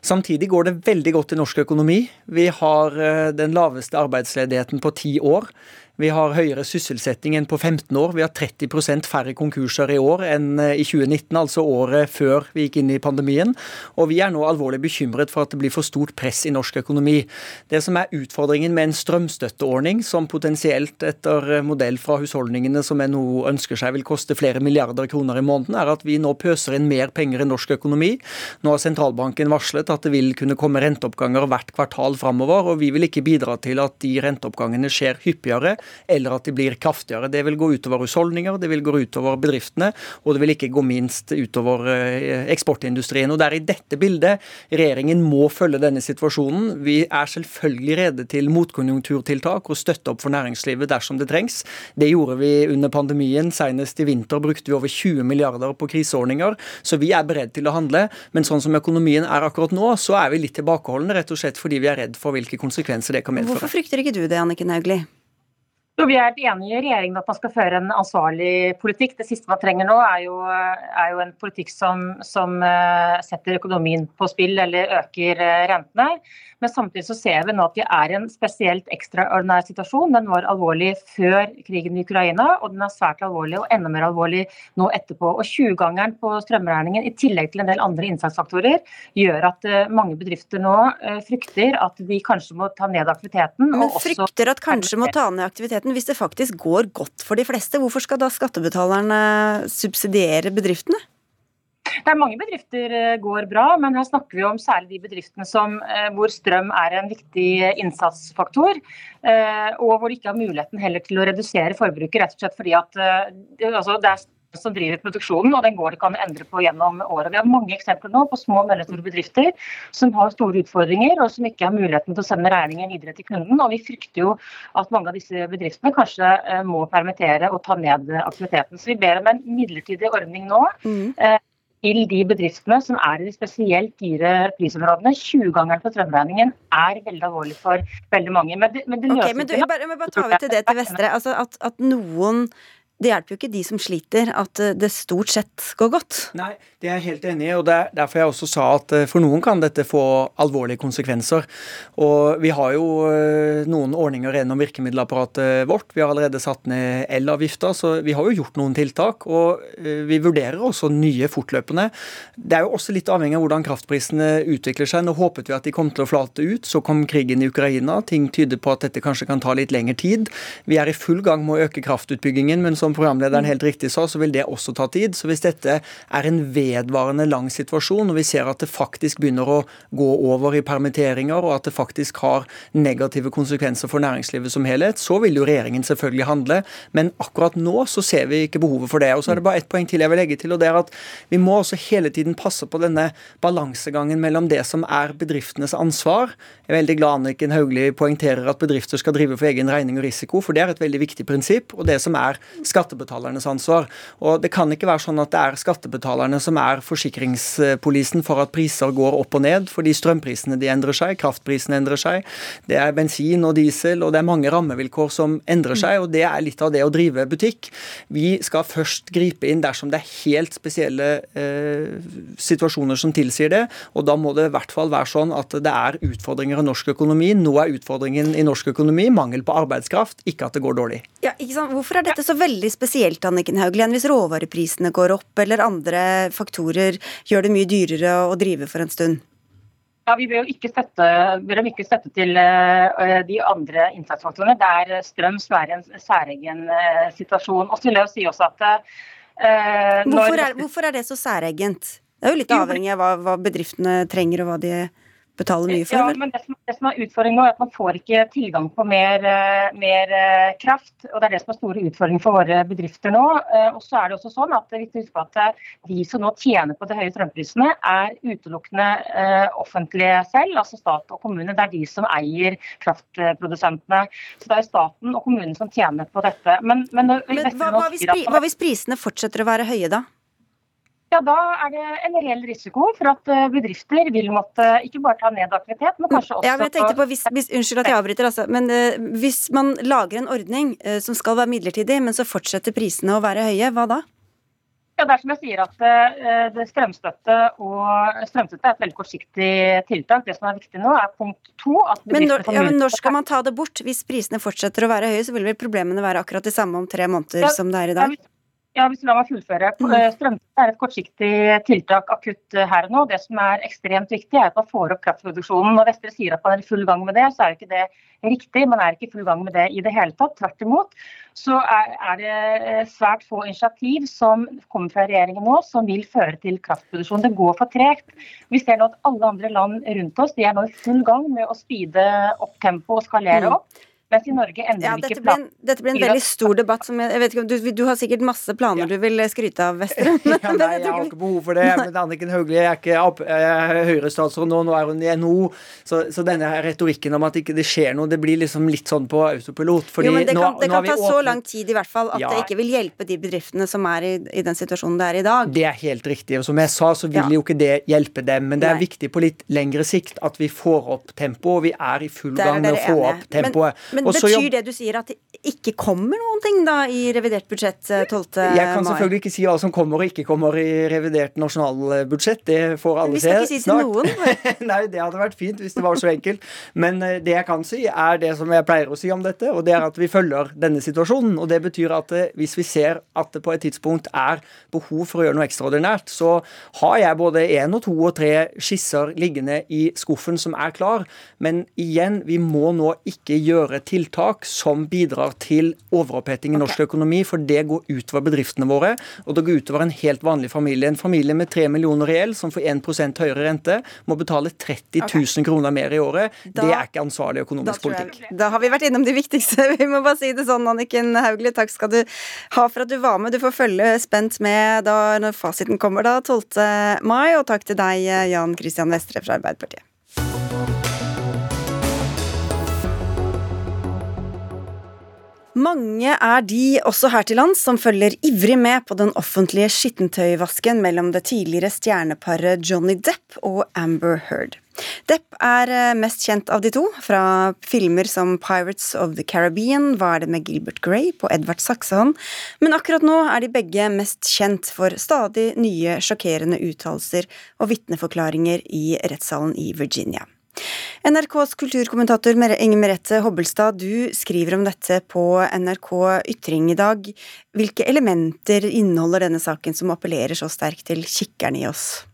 Samtidig går det veldig godt i norsk økonomi. Vi har eh, den laveste arbeidsledigheten på ti år. Vi har høyere sysselsetting enn på 15 år. Vi har 30% færre konkurser i år enn i 2019, altså året før vi gikk inn i pandemien. Og vi er nå alvorlig bekymret for at det blir for stort press i norsk økonomi. Det som er utfordringen med en strømstøtteordning, som potensielt etter modell fra husholdningene som NHO ønsker seg vil koste flere milliarder kroner i måneden, er at vi nå pøser inn mer penger i norsk økonomi. Nå har sentralbanken varslet at det vil kunne komme renteoppganger hvert kvartal framover, og vi vil ikke bidra til at de renteoppgangene skjer hyppigere, eller at de blir kraftigere. Det vil gå utover husholdninger, det vil gå utover bedriftene, og det vil ikke gå minst utover eh, eksportindustrien. Og Det er i dette bildet regjeringen må følge denne situasjonen. Vi er selvfølgelig rede til motkonjunkturtiltak og støtte opp for næringslivet dersom det trengs. Det gjorde vi under pandemien. Senest i vinter brukte vi over 20 milliarder på kriseordninger. Så vi er beredt til å handle. Men sånn som økonomien er akkurat nå, så er vi litt tilbakeholdne, rett og slett fordi vi er redd for hvilke konsekvenser det kan medføre. Hvorfor frykter ikke du det, Anniken Hauglie? Jo, vi er enige i regjeringen at man skal føre en ansvarlig politikk. Det siste man trenger nå, er jo, er jo en politikk som, som, eh, setter økonomien på spill eller øker eh, rentene. Men samtidig så ser vi nå at vi er i en spesielt ekstraordinær situasjon. Den var alvorlig før krigen i Ukraina, og den er svært alvorlig og enda mer alvorlig nå etterpå. Og 20-gangeren på strømregningen i tillegg til en del andre innsatsfaktorer gjør at eh, mange bedrifter nå frykter at de kanskje må ta ned aktiviteten. Men frykter at kanskje må ta ned aktiviteten hvis det faktisk går godt for de fleste, hvorfor skal da skattebetalerne subsidiere bedriftene? Det er Mange bedrifter eh, går bra, men her snakker vi om særlig de bedriftene som, eh, hvor strøm er en viktig innsatsfaktor. Eh, og hvor de ikke har muligheten heller til å redusere forbruket, rett og slett fordi at altså, det er som driver produksjonen, og den går det ikke an å endre på gjennom året. Vi har mange eksempler nå på små og mellomstore bedrifter som har store utfordringer, og som ikke har muligheten til å sende regningen videre til kunden. Og vi frykter jo at mange av disse bedriftene kanskje må permittere og ta ned aktiviteten. Så vi ber om en midlertidig ordning nå. Mm. Til de bedriftene som er i de spesielt dyre prisområdene. 20-gangeren på strømregningen er veldig alvorlig for veldig mange. Men det, men det okay, men du, bare, bare ta vi til det til Vestre. Altså at, at noen det hjelper jo ikke de som sliter, at eh, det stort sett går godt. Nei, det er jeg helt enig i, og det er derfor jeg også sa at eh, for noen kan dette få alvorlige konsekvenser. Og vi har jo eh, noen ordninger gjennom virkemiddelapparatet vårt. Vi har allerede satt ned elavgifta, så vi har jo gjort noen tiltak. Og vi vurderer også nye fortløpende. Det er jo også litt avhengig av hvordan kraftprisene utvikler seg. Nå håpet vi at de kom til å flate ut, så kom krigen i Ukraina. Ting tyder på at dette kanskje kan ta litt lengre tid. Vi er i full gang med å øke kraftutbyggingen. men så som programlederen helt riktig sa, så vil det også ta tid. Så hvis dette er en vedvarende lang situasjon, og vi ser at det faktisk begynner å gå over i permitteringer, og at det faktisk har negative konsekvenser for næringslivet som helhet, så vil jo regjeringen selvfølgelig handle. Men akkurat nå så ser vi ikke behovet for det. Og så er det bare ett poeng til jeg vil legge til, og det er at vi må også hele tiden passe på denne balansegangen mellom det som er bedriftenes ansvar. Jeg er veldig glad Anniken Hauglie poengterer at bedrifter skal drive for egen regning og risiko, for det er et veldig viktig prinsipp. Og det som er skattebetalernes ansvar. Og Det kan ikke være sånn at det er skattebetalerne som er forsikringspolisen for at priser går opp og ned, fordi strømprisene de endrer seg, kraftprisene endrer seg, det er bensin og diesel, og det er mange rammevilkår som endrer seg, og det er litt av det å drive butikk. Vi skal først gripe inn dersom det er helt spesielle eh, situasjoner som tilsier det, og da må det i hvert fall være sånn at det er utfordringer i norsk økonomi. Nå er utfordringen i norsk økonomi mangel på arbeidskraft, ikke at det går dårlig. Ja, ikke sant? Hvorfor er dette så veldig veldig spesielt, Anniken Hauglen, hvis råvareprisene går opp eller andre faktorer gjør det mye dyrere å drive for en stund? Ja, Vi bør jo ikke støtte, ikke støtte til uh, de andre innsatsfaktorene. Det er strøm som er en særegen uh, situasjon. Og så vil jeg jo si også at uh, hvorfor, er, hvorfor, er, det så særegent? Det er jo litt avhengig av hva, hva bedriftene trenger og hva de betaler mye for? Ja, men det som, det som er utfordringen nå, er at man får ikke tilgang på mer, eh, mer, eh, kraft. og Det er det som er store utfordringer for våre bedrifter nå. Eh, og så er det også sånn at vi at De som nå tjener på de høye strømprisene, er utelukkende offentlige selv, altså stat og kommune. Det er de som eier kraftprodusentene. Så det er staten og kommunen som tjener på dette. Men, men, men hva, hva, hvis, hva hvis prisene fortsetter å være høye, da? Ja, da er det en reell risiko for at eh, bedrifter vil måtte ikke bare ta ned aktivitet, men kanskje også ja, men jeg tenkte på, hvis, hvis, Unnskyld at jeg avbryter, altså, men uh, hvis man lager en ordning uh, som skal være midlertidig, men så fortsetter prisene å være høye, hva da? Ja, det er som jeg sier at uh, det strømstøtte og strømstøtte er et veldig kortsiktig tiltak. Det som er viktig nå, er punkt to. men, når, ja, men når skal man ta det bort? Hvis prisene fortsetter å være høye, så vil vel problemene være akkurat de samme om tre måneder ja, som det er i dag? Ja, ja, hvis La meg fullføre. Mm. Eh, strømstøtte er et kortsiktig tiltak akutt eh, her og nå. Det som er ekstremt viktig, er at man får opp kraftproduksjonen. Når Vestre sier at man er i full gang med det, så er jo ikke det riktig. Man er ikke i full gang med det i det hele tatt. Tvert imot så er, er det eh, svært få initiativ som kommer fra regjeringen nå som vil føre til kraftproduksjon. Det går for tregt. Vi ser nå at alle andre land rundt oss de er nå i full gang med å speede opp tempoet og skalere mm. opp. Mens i Norge ender ja, ikke plan... Dette blir en veldig stor debatt. Som jeg, jeg vet ikke, du, du, har sikkert masse planer ja. du vil skryte av, Vestre. ja, nei, jeg har ikke behov for det. Men Anniken Hauglie er ikke Høyre-statsråd nå, nå er hun i NHO. Så, så, denne retorikken om at ikke det skjer noe, det blir liksom litt sånn på autopilot. Fordi jo, men det kan, nå, det kan ta åpnet... så lang tid i hvert fall at ja. det ikke vil hjelpe de bedriftene som er i, i, den situasjonen det er i dag. Det er helt riktig. Og som jeg sa, så vil jo ikke det hjelpe dem. Men det er nei. viktig på litt lengre sikt at vi får opp tempoet, og vi er i full gang med å få opp tempoet. Men, men betyr det du sier at det ikke kommer noen ting da i revidert budsjett 12. Eh, mai? Jeg kan selvfølgelig ikke si hva som kommer og ikke kommer i revidert nasjonalbudsjett. Det får alle se snart. Vi skal ikke si til noen. Nei, det hadde vært fint hvis det var så enkelt. Men eh, det jeg kan si, er det som jeg pleier å si om dette, og det er at vi følger denne situasjonen. Og det betyr at eh, hvis vi ser at det på et tidspunkt er behov for å gjøre noe ekstraordinært, så har jeg både én og to og tre skisser liggende i skuffen som er klar. Men igjen, vi må nå ikke gjøre tiltak som bidrar til overoppheting i norsk økonomi, for det går utover bedriftene våre, og det går utover en helt vanlig familie. En familie med 3 millioner i gjeld, som får 1% høyere rente, må betale 30 000 kroner mer i året. Da, det er ikke ansvarlig økonomisk politikk. Da har vi vært innom de viktigste. Vi må bare si det sånn, Anniken Hauglie. Takk skal du ha for at du var med. Du får følge spent med da når fasiten kommer da 12. mai, og takk til deg, Jan Christian Vestre fra Arbeiderpartiet. Mange er de, også her til lands, som følger ivrig med på den offentlige skittentøyvasken mellom det tidligere stjerneparet Johnny Depp og Amber Heard. Depp er eh, mest kjent av de to, fra filmer som Pirates of the Caribbean, Hva er det med Gilbert Grey på Edvard Saksehånd, men akkurat nå er de begge mest kjent for stadig nye sjokkerende uttalelser og vitneforklaringer i rettssalen i Virginia. NRKs kulturkommentator Inge Merete Hobbelstad, du skriver om dette på NRK Ytring i dag. Hvilke elementer inneholder denne saken som appellerer så sterkt til kikkerne i oss?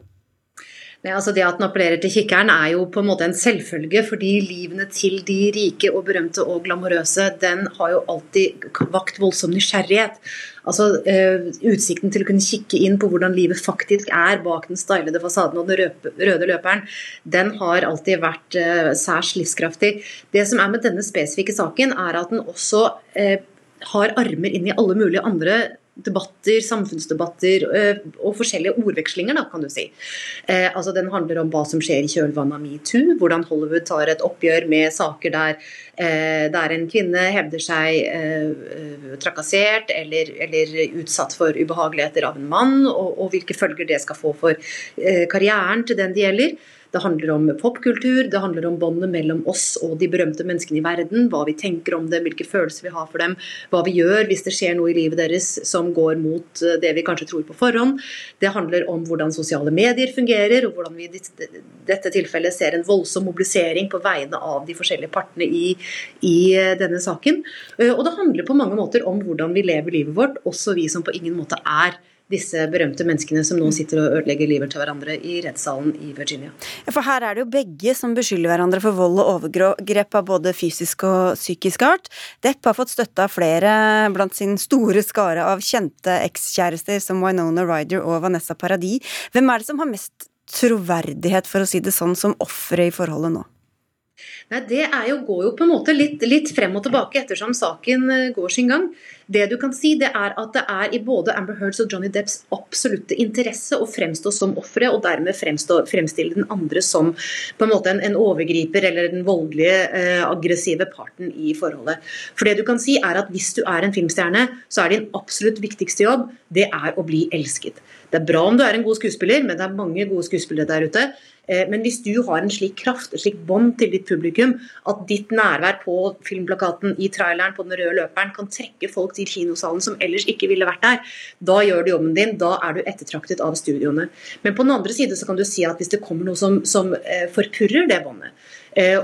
Nei, altså det at den appellerer til kikkeren er jo på en måte en selvfølge, fordi livene til de rike og berømte og glamorøse, den har jo alltid vakt voldsom nysgjerrighet. Altså uh, Utsikten til å kunne kikke inn på hvordan livet faktisk er bak den stylede fasaden og den røde løperen, den har alltid vært uh, særs livskraftig. Det som er med denne spesifikke saken, er at den også uh, har armer inn i alle mulige andre debatter, samfunnsdebatter øh, og forskjellige ordvekslinger, da, kan du si. Eh, altså Den handler om hva som skjer i kjølvannet av metoo, hvordan Hollywood tar et oppgjør med saker der, eh, der en kvinne hevder seg eh, trakassert eller, eller, utsatt for ubehageligheter av en mann, og, og, hvilke følger det skal få for eh, karrieren til den det gjelder. Det handler om popkultur, det handler om båndet mellom oss og de berømte menneskene i verden. Hva vi tenker om dem, hvilke følelser vi har for dem, hva vi gjør hvis det skjer noe i livet deres som går mot eh, det vi kanskje tror på forhånd. Det handler om hvordan sosiale medier fungerer, og hvordan vi i dette tilfellet ser en voldsom mobilisering på vegne av de forskjellige partene i, i eh, denne saken. Eh, og det handler på mange måter om hvordan vi lever livet vårt, også vi som på ingen måte er disse berømte menneskene som nå sitter og ødelegger livet til hverandre i rettssalen i Virginia. Ja, for her er det jo begge som beskylder hverandre for vold og overgrep av både fysisk og psykisk art. Depp har fått støtte av flere blant sin store skare av kjente ekskjærester som Winona Ryder og Vanessa Paradis. Hvem er det som har mest troverdighet, for å si det sånn, som ofre i forholdet nå? Nei, Det jo, går jo på en måte litt, litt, frem og tilbake ettersom saken eh, går sin gang. Det du kan si, det er at det er i både Amber Heards og Johnny Depps absolutte interesse å fremstå som ofre, og dermed fremstå, fremstille den andre som på en måte en, en overgriper eller den voldelige, eh, aggressive parten i forholdet. For det du kan si er at Hvis du er en filmstjerne, så er din absolutt viktigste jobb det er å bli elsket. Det er bra om du er en god skuespiller, men det er mange gode skuespillere der ute. Eh, men hvis du har en slik kraft, et slikt bånd til ditt publikum, at ditt nærvær på filmplakaten, i traileren, på den røde løperen kan trekke folk til kinosalen som ellers ikke ville vært der, da gjør du jobben din. Da er du ettertraktet av studioene. Men på den andre side så kan du si at hvis det kommer noe som, som eh, forpurrer det båndet,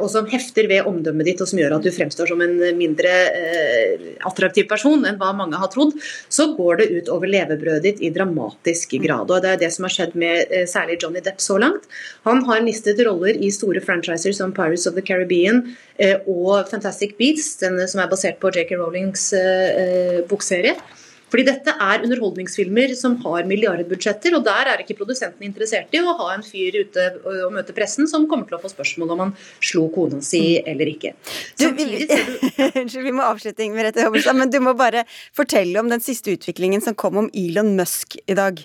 og som hefter ved omdømmet ditt, og som gjør at du fremstår som en mindre eh, attraktiv person enn hva mange har trodd, så går det ut over levebrødet ditt i dramatisk grad. og Det er det som har skjedd med eh, særlig Johnny Depp så langt. Han har mistet roller i store franchiser som Pirates of the Caribbean og Fantastic Beats, den som er basert på J.K. Rowlings bokserie. Fordi dette er underholdningsfilmer som har milliardbudsjetter, og der er ikke produsenten interessert i å ha en fyr ute og møte pressen som kommer til å få spørsmål om han slo kona si eller ikke. Du, Unnskyld, vi må avslutte, Merete Hobbelstad, men du må bare fortelle om den siste utviklingen som kom om Elon Musk i dag.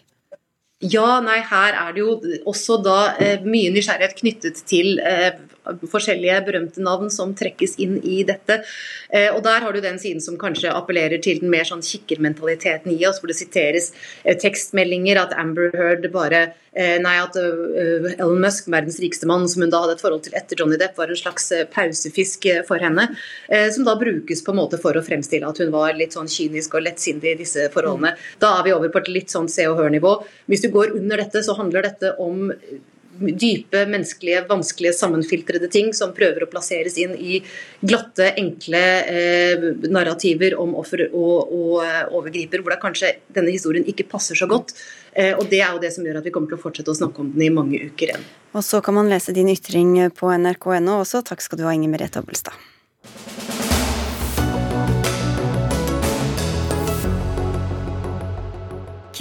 Ja, nei, her er det jo også da eh, mye nysgjerrighet knyttet til eh, forskjellige berømte navn som trekkes inn i dette. Eh, og Der har du den siden som kanskje appellerer til den mer sånn kikkermentaliteten i oss, hvor det siteres eh, tekstmeldinger at Amber Heard bare eh, Nei, at Elon Musk, verdens rikeste mann, som hun da hadde et forhold til etter Johnny Depp, var en slags pausefisk for henne. Som da brukes på en måte for å fremstille at hun var litt sånn kynisk og lettsindig i disse forholdene. Da er vi over på et litt sånn Se og Hør-nivå. Hvis du går under dette, så handler dette om dype, menneskelige, vanskelige, sammenfiltrede ting som prøver å plasseres inn i glatte, enkle eh, narrativer om offer og, og overgriper, hvor da kanskje denne historien ikke passer så godt. Eh, og Det er jo det som gjør at vi kommer til å fortsette å snakke om den i mange uker igjen. Og så kan man lese din ytring på nrk.no også. Takk skal du ha, Inger Merete Hobbelstad.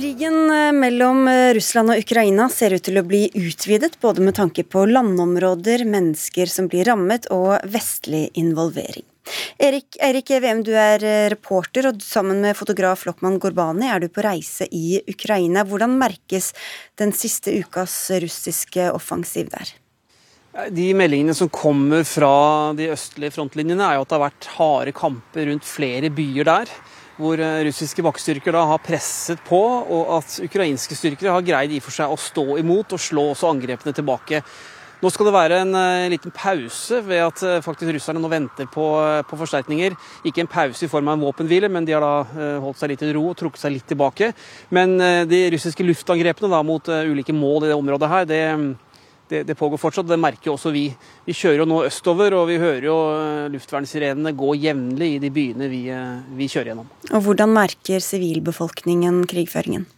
Krigen eh, mellom eh, Russland og Ukraina ser ut til å bli utvidet, både med tanke på landområder, mennesker som blir rammet, og vestlig involvering. Erik, Erik VM, du er eh, reporter, og sammen med fotograf Lokman Gorbani er du på reise i Ukraina. Hvordan merkes den siste ukas russiske offensiv der? De meldingene som kommer fra de østlige frontlinjene, er jo at det har vært harde kamper rundt flere byer der hvor eh, russiske bakkestyrker da har presset på, og at ukrainske styrker har greid i for seg å stå imot og slå også angrepene tilbake. Nå skal det være en uh, liten pause ved at uh, faktisk russerne nå venter på, på, forsterkninger. Ikke en pause i form av en våpenhvile, men de har da holdt seg litt i ro og trukket seg litt tilbake. Men de russiske luftangrepene da, mot ulike mål i det området her, det, det, det, pågår fortsatt. Det merker jo også vi. Vi kjører jo nå østover, og vi hører jo eh, luftvernsirenene gå jevnlig i de byene vi, eh, vi, kjører gjennom. Og Hvordan merker sivilbefolkningen krigføringen?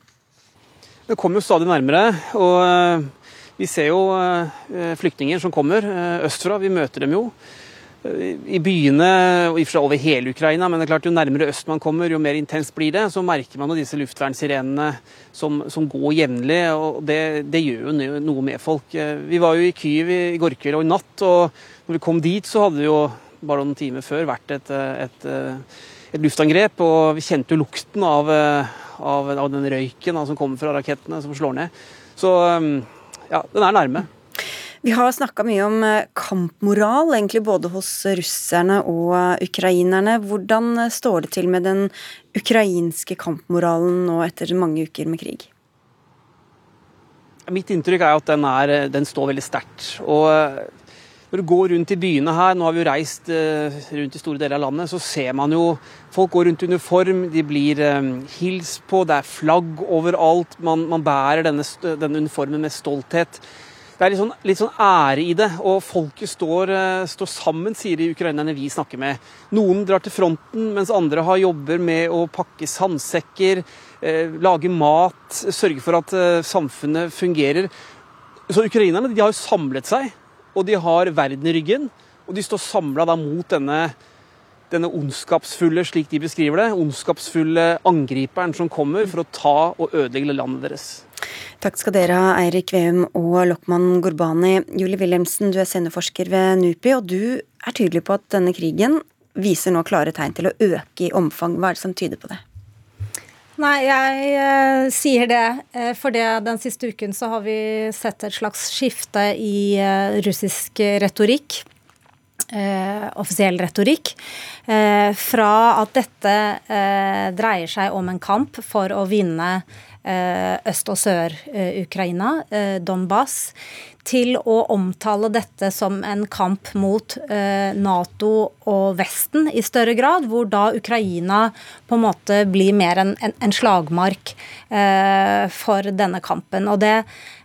Det kommer jo stadig nærmere. og eh, Vi ser jo flyktninger som kommer østfra. Vi møter dem jo i byene og i og for over hele Ukraina, men det er klart jo nærmere øst man kommer, jo mer intenst blir det. Så merker man jo disse luftvernsirenene som, som går jevnlig, og det, det, gjør jo noe med folk. Vi var jo i Kyiv i går kveld og i natt, og når vi kom dit, så hadde det jo bare noen timer før vært et, et, et luftangrep, og vi kjente jo lukten av, av, av den røyken som kommer fra rakettene som slår ned. Så ja, den er nærme. Vi har snakka mye om eh, kampmoral, egentlig både hos russerne og ukrainerne. Hvordan står det til med den ukrainske kampmoralen nå etter mange uker med krig? Mitt inntrykk er at den, er, den står veldig sterkt. Og eh, når du går rundt i byene her, nå har vi jo reist eh, rundt i store deler av landet, så ser man jo folk går rundt i uniform, de blir hils på, det er flagg overalt. Man, man bærer denne, denne uniformen med stolthet det er litt sånn, litt sånn, ære i det. Og folket står, eh, står, sammen, sier de ukrainerne vi snakker med. Noen drar til fronten, mens andre har jobber med å pakke sandsekker, eh, lage mat, sørge for at eh, samfunnet fungerer. Så ukrainerne de har jo samlet seg, og de har verden i ryggen. Og de står samla mot denne, denne ondskapsfulle, slik de beskriver det, ondskapsfulle angriperen som kommer for å ta og ødelegge landet deres. Takk skal dere ha, Eirik Veum og Lokman Gurbani. Julie Wilhelmsen, du er seniorforsker ved NUPI, og du er tydelig på at denne krigen viser nå klare tegn til å øke i omfang. Hva er det som tyder på det? Nei, jeg eh, sier det eh, fordi den siste uken så har vi sett et slags skifte i eh, russisk retorikk. Eh, offisiell retorikk. Eh, fra at dette eh, dreier seg om en kamp for å vinne Øst- og Sør-Ukraina, Donbas, til å omtale dette som en kamp mot Nato og Vesten i større grad, hvor da Ukraina på en måte blir mer en, en, slagmark for denne kampen. Og det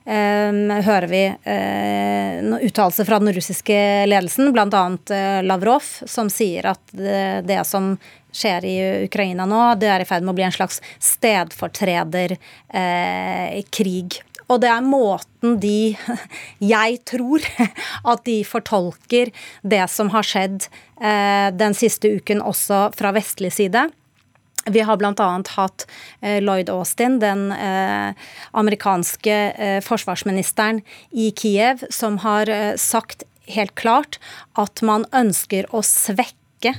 hører vi uh, uttalelser fra den russiske ledelsen, bl.a. Uh, Lavrov, som sier at det, det, som skjer i Ukraina nå, det er i ferd med å bli en slags stedfortrederkrig. Eh, og det er måten de, jeg tror, at de fortolker det som har skjedd eh, den siste uken også fra vestlig side. Vi har bl.a. hatt eh, Lloyd Austin, den eh, amerikanske eh, forsvarsministeren i Kiev, som har sagt helt klart at man ønsker å svekke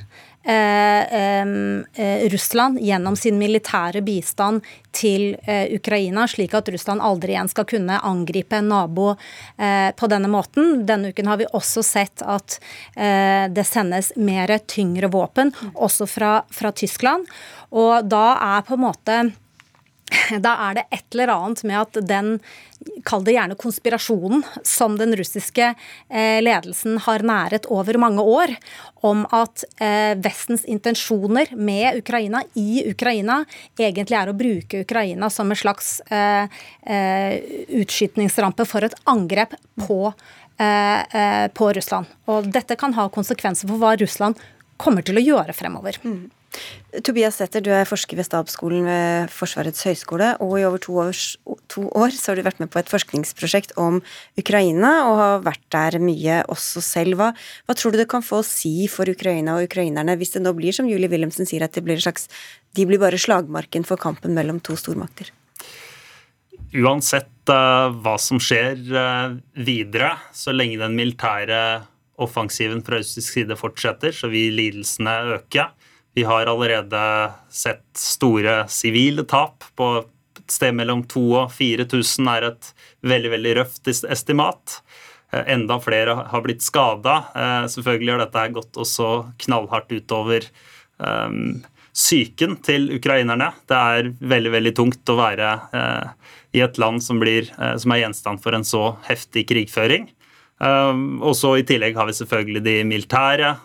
Russland gjennom sin militære bistand til eh, Ukraina, slik at Russland aldri igjen skal kunne angripe en nabo på denne måten. Denne uken har vi også sett at det sendes mer tyngre våpen, også fra, fra Tyskland. Og da er på en måte da er det et eller annet med at den, kall det gjerne konspirasjonen, som den russiske eh, ledelsen har næret over mange år, om at eh, Vestens intensjoner med Ukraina, i Ukraina, egentlig er å bruke Ukraina som en slags eh, utskytningsrampe for et angrep på, på Russland. Og dette kan ha konsekvenser for hva Russland kommer til å gjøre fremover. Mm. Tobias Sæther, du er forsker ved Stabsskolen ved Forsvarets høgskole, og i over to, års, to, år så har du vært med på et forskningsprosjekt om Ukraina, og har vært der mye også selv. Hva, hva tror du det kan få å si for Ukraina og ukrainerne hvis det nå blir, som Julie Wilhelmsen sier, at det blir slags De blir bare slagmarken for kampen mellom to stormakter? Uansett uh, hva som skjer uh, videre, så lenge den militære offensiven fra russisk side fortsetter, så vil lidelsene øke. Vi har allerede sett store sivile tap. på et sted mellom 2000 og 4000 er et veldig veldig røft estimat. Eh, enda flere har blitt skada. Eh, selvfølgelig har dette gått også knallhardt utover um, psyken til ukrainerne. Det er veldig veldig tungt å være uh, i et land som, blir, som, er gjenstand for en så heftig krigføring. Um, og så I tillegg har vi selvfølgelig de militære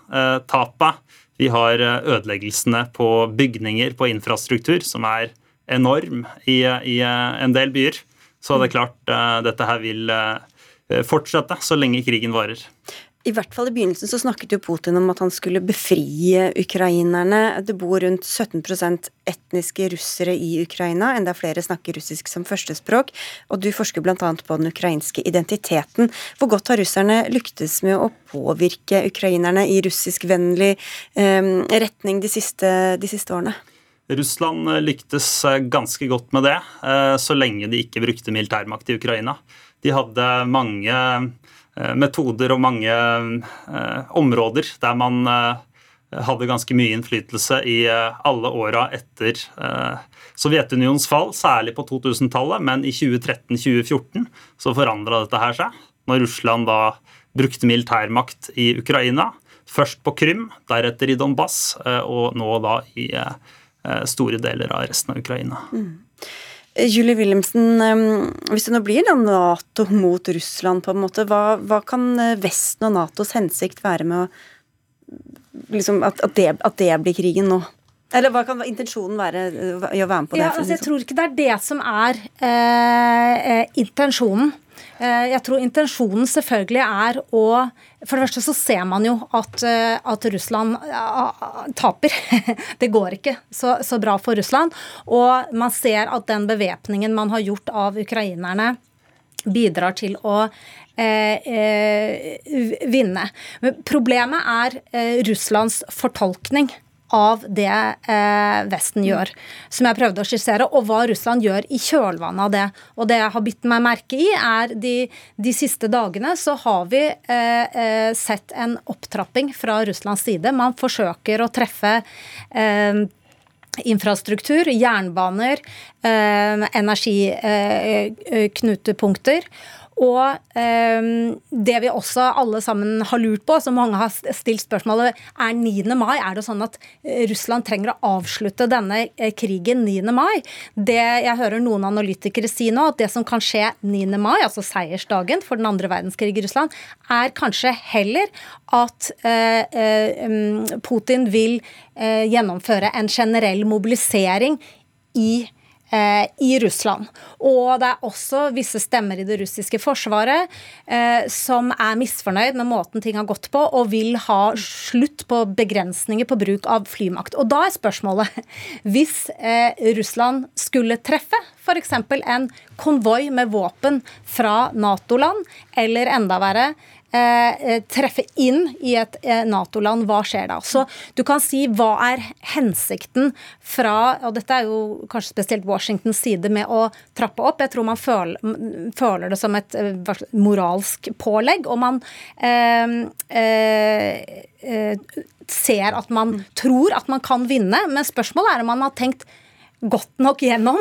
tapene. Vi har eh, ødeleggelsene på bygninger, på infrastruktur, som er enorm i, i eh, en del byer. Så det er klart, eh, dette her vil fortsette så lenge krigen varer. I hvert fall i begynnelsen så snakket jo Putin om at han skulle befrie ukrainerne. Det bor rundt 17% etniske russere i Ukraina, enda flere snakker russisk som førstespråk. Og du forsker bl.a. på den ukrainske identiteten. Hvor godt har russerne lyktes med å påvirke ukrainerne i russiskvennlig eh, retning de siste, de siste årene? Russland lyktes eh, ganske godt med det, eh, så lenge de ikke brukte militærmakt i Ukraina. De hadde mange Eh, metoder og mange eh, områder der man eh, hadde ganske mye innflytelse i alle åra etter Sovjetunionens fall, særlig på 2000-tallet, men i 2013-2014 så forandra dette her seg. Når Russland da brukte militærmakt i Ukraina, først på Krym, deretter i Donbass, og nå da i store deler av resten av Ukraina. Mm. Julie Wilhelmsen, hvis det nå blir Nato mot Russland, på en måte, hva, hva kan eh, Vesten og Natos hensikt være med å liksom, at, at, det, at, det, blir krigen nå? Eller hva kan intensjonen være eh, i å være med på det? Ja, altså, jeg tror ikke det er det som er eh, eh intensjonen. Eh, jeg tror intensjonen selvfølgelig er å For det første så ser man jo at, eh, at Russland taper. Det går ikke så, så, bra for Russland. Og man ser at den bevæpningen man har gjort av ukrainerne, bidrar til å eh, eh, vinne. Men problemet er Russlands fortolkning av det eh, Vesten gjør, som jeg prøvde å skissere, og hva Russland gjør i kjølvannet av det. Og det jeg har bitt meg merke i, er de, de siste dagene så har vi eh, eh sett en opptrapping fra Russlands side. Man forsøker å treffe eh, infrastruktur, jernbaner, eh, energiknutepunkter. Og eh, det vi også alle sammen har lurt på, som mange har stilt spørsmålet, er 9. mai. Er det sånn at eh, Russland trenger å avslutte denne eh, krigen 9. mai? Det jeg hører noen analytikere si nå, at det som kan skje 9. mai, altså seiersdagen for den andre verdenskrig i Russland, er kanskje heller at eh, eh, Putin vil eh, gjennomføre en generell mobilisering i Eh, i Russland. Og det er også visse stemmer i det russiske forsvaret eh, som er misfornøyd med måten ting har gått på, og vil ha slutt på begrensninger på bruk av flymakt. Og da er spørsmålet, hvis eh, Russland skulle treffe f.eks. en konvoi med våpen fra Nato-land, eller enda verre Eh, eh, treffe inn i et eh, Nato-land, hva skjer da? Så du kan si hva er hensikten fra Og dette er jo kanskje spesielt Washingtons side med å trappe opp. Jeg tror man føler, føler det som et moralsk pålegg, og man eh, eh, ser at man tror at man kan vinne, men spørsmålet er om man har tenkt godt nok gjennom,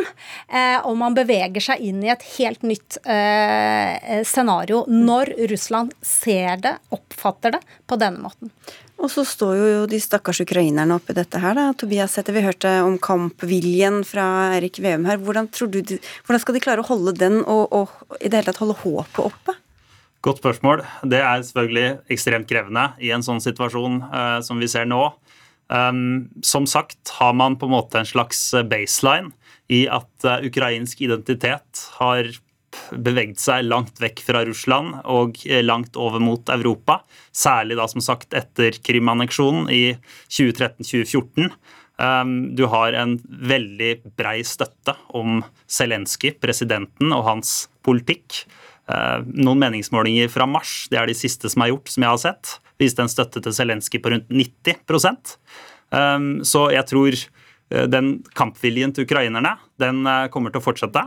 eh, og man beveger seg inn i et helt nytt eh, scenario når Russland ser det, oppfatter det, på denne måten. Og så står jo de stakkars ukrainerne oppi dette her, da. Tobias Sæther, vi hørte om kampviljen fra Erik Veum her. Hvordan, tror du, hvordan skal de klare å holde den, og, og i det hele tatt holde håpet oppe? Godt spørsmål. Det er selvfølgelig ekstremt krevende i en sånn situasjon eh, som vi ser nå. Um, som sagt har man på en måte en slags baseline i at uh, ukrainsk identitet har beveget seg langt vekk fra Russland og eh, langt over mot Europa. Særlig da som sagt etter Krim-anneksjonen i 2013-2014. Um, du har en veldig brei støtte om Zelenskyj, presidenten, og hans politikk. Uh, noen meningsmålinger fra mars, det er de siste som er gjort, som jeg har sett, viste en støtte til Zelenskyj på rundt 90 um, Så jeg tror uh, den kampviljen til ukrainerne den uh, kommer til å fortsette.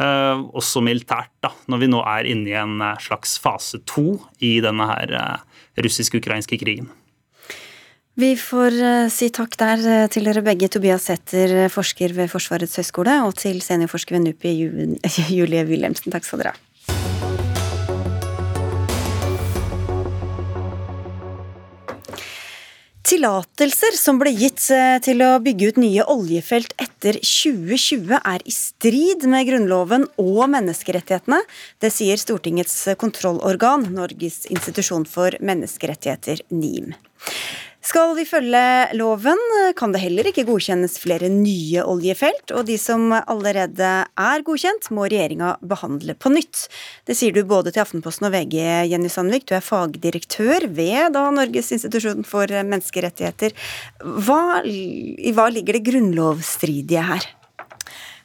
Uh, også militært, da, når vi nå er inne i en slags fase to i denne her russisk-ukrainske krigen. Vi får si takk der til dere begge, Tobias Sæther, forsker ved Forsvarets høgskole, og til seniorforsker ved NUPI, Julie Wilhelmsen. Takk skal dere ha. Tillatelser som ble gitt eh, til å bygge ut nye oljefelt etter 2020 er i strid med Grunnloven og menneskerettighetene. Det sier Stortingets kontrollorgan, Norges institusjon for menneskerettigheter, NIM. Skal vi følge loven, kan det heller ikke godkjennes flere nye oljefelt, og de som allerede er godkjent, må regjeringa behandle på nytt. Det sier du både til Aftenposten og VG, Jenny Sandvik. Du er fagdirektør ved da Norges institusjon for menneskerettigheter. Hva, I hva ligger det grunnlovsstridige her?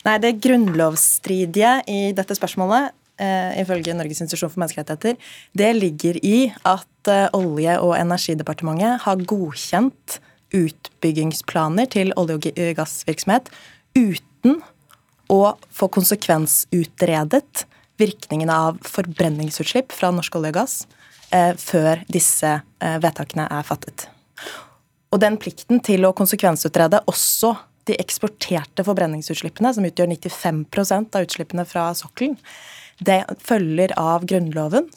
Nei, Det grunnlovsstridige i dette spørsmålet ifølge Norges institusjon for menneskerettigheter, det ligger i at eh, Olje- og energidepartementet har godkjent utbyggingsplaner til olje- og gassvirksomhet uten å få konsekvensutredet virkningene av forbrenningsutslipp fra norsk olje og gass eh, før disse eh, vedtakene er fattet. Og den plikten til å konsekvensutrede også de eksporterte forbrenningsutslippene, som utgjør 95% av utslippene fra sokkelen, det følger av Grunnloven,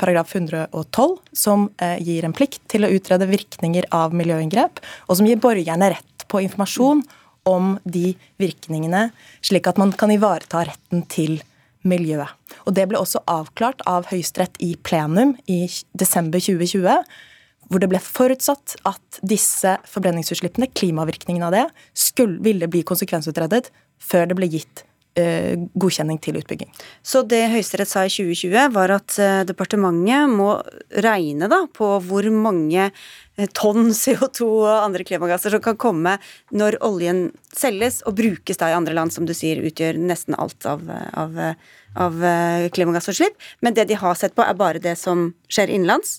paragraf 112, som eh, gir en plikt til å utrede virkninger av miljøinngrep, og som gir borgerne rett på informasjon om de virkningene, slik at man kan ivareta retten til miljøet. Og Det ble også avklart av Høyesterett i plenum i desember 2020, hvor det ble forutsatt at disse forbrenningsutslippene, klimavirkningene av det, skulle, ville bli konsekvensutredet før det ble gitt godkjenning til utbygging. Så det Høyesterett sa i 2020, var at eh, departementet må regne da på hvor mange eh, tonn CO2 og andre klimagasser som kan komme når oljen selges og brukes da i andre land, som du sier utgjør nesten alt av, av, av klimagassutslipp. Men det de har sett på, er bare det som skjer innenlands?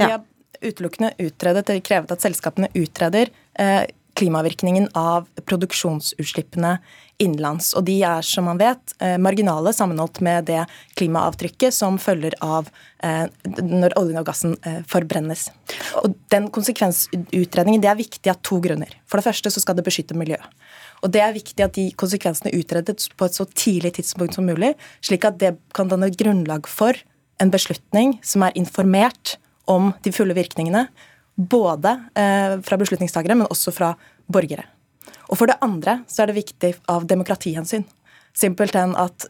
Ja. De har utelukkende utredet, eller krevet at selskapene utreder eh, klimavirkningen av produksjonsutslippene innenlands. Og de er, som man vet, eh, marginale sammenholdt med det klimaavtrykket som følger av eh, når oljen og gassen eh, forbrennes. Og den konsekvensutredningen det er viktig av to grunner. For det første så skal det beskytte miljøet. Og Det er viktig at de konsekvensene utredes på et så tidlig tidspunkt som mulig, slik at det kan danne grunnlag for en beslutning som er informert om de fulle virkningene, både eh, fra beslutningstagere, men også fra borgere. Og For det andre så er det viktig av demokratihensyn. Simpelthen at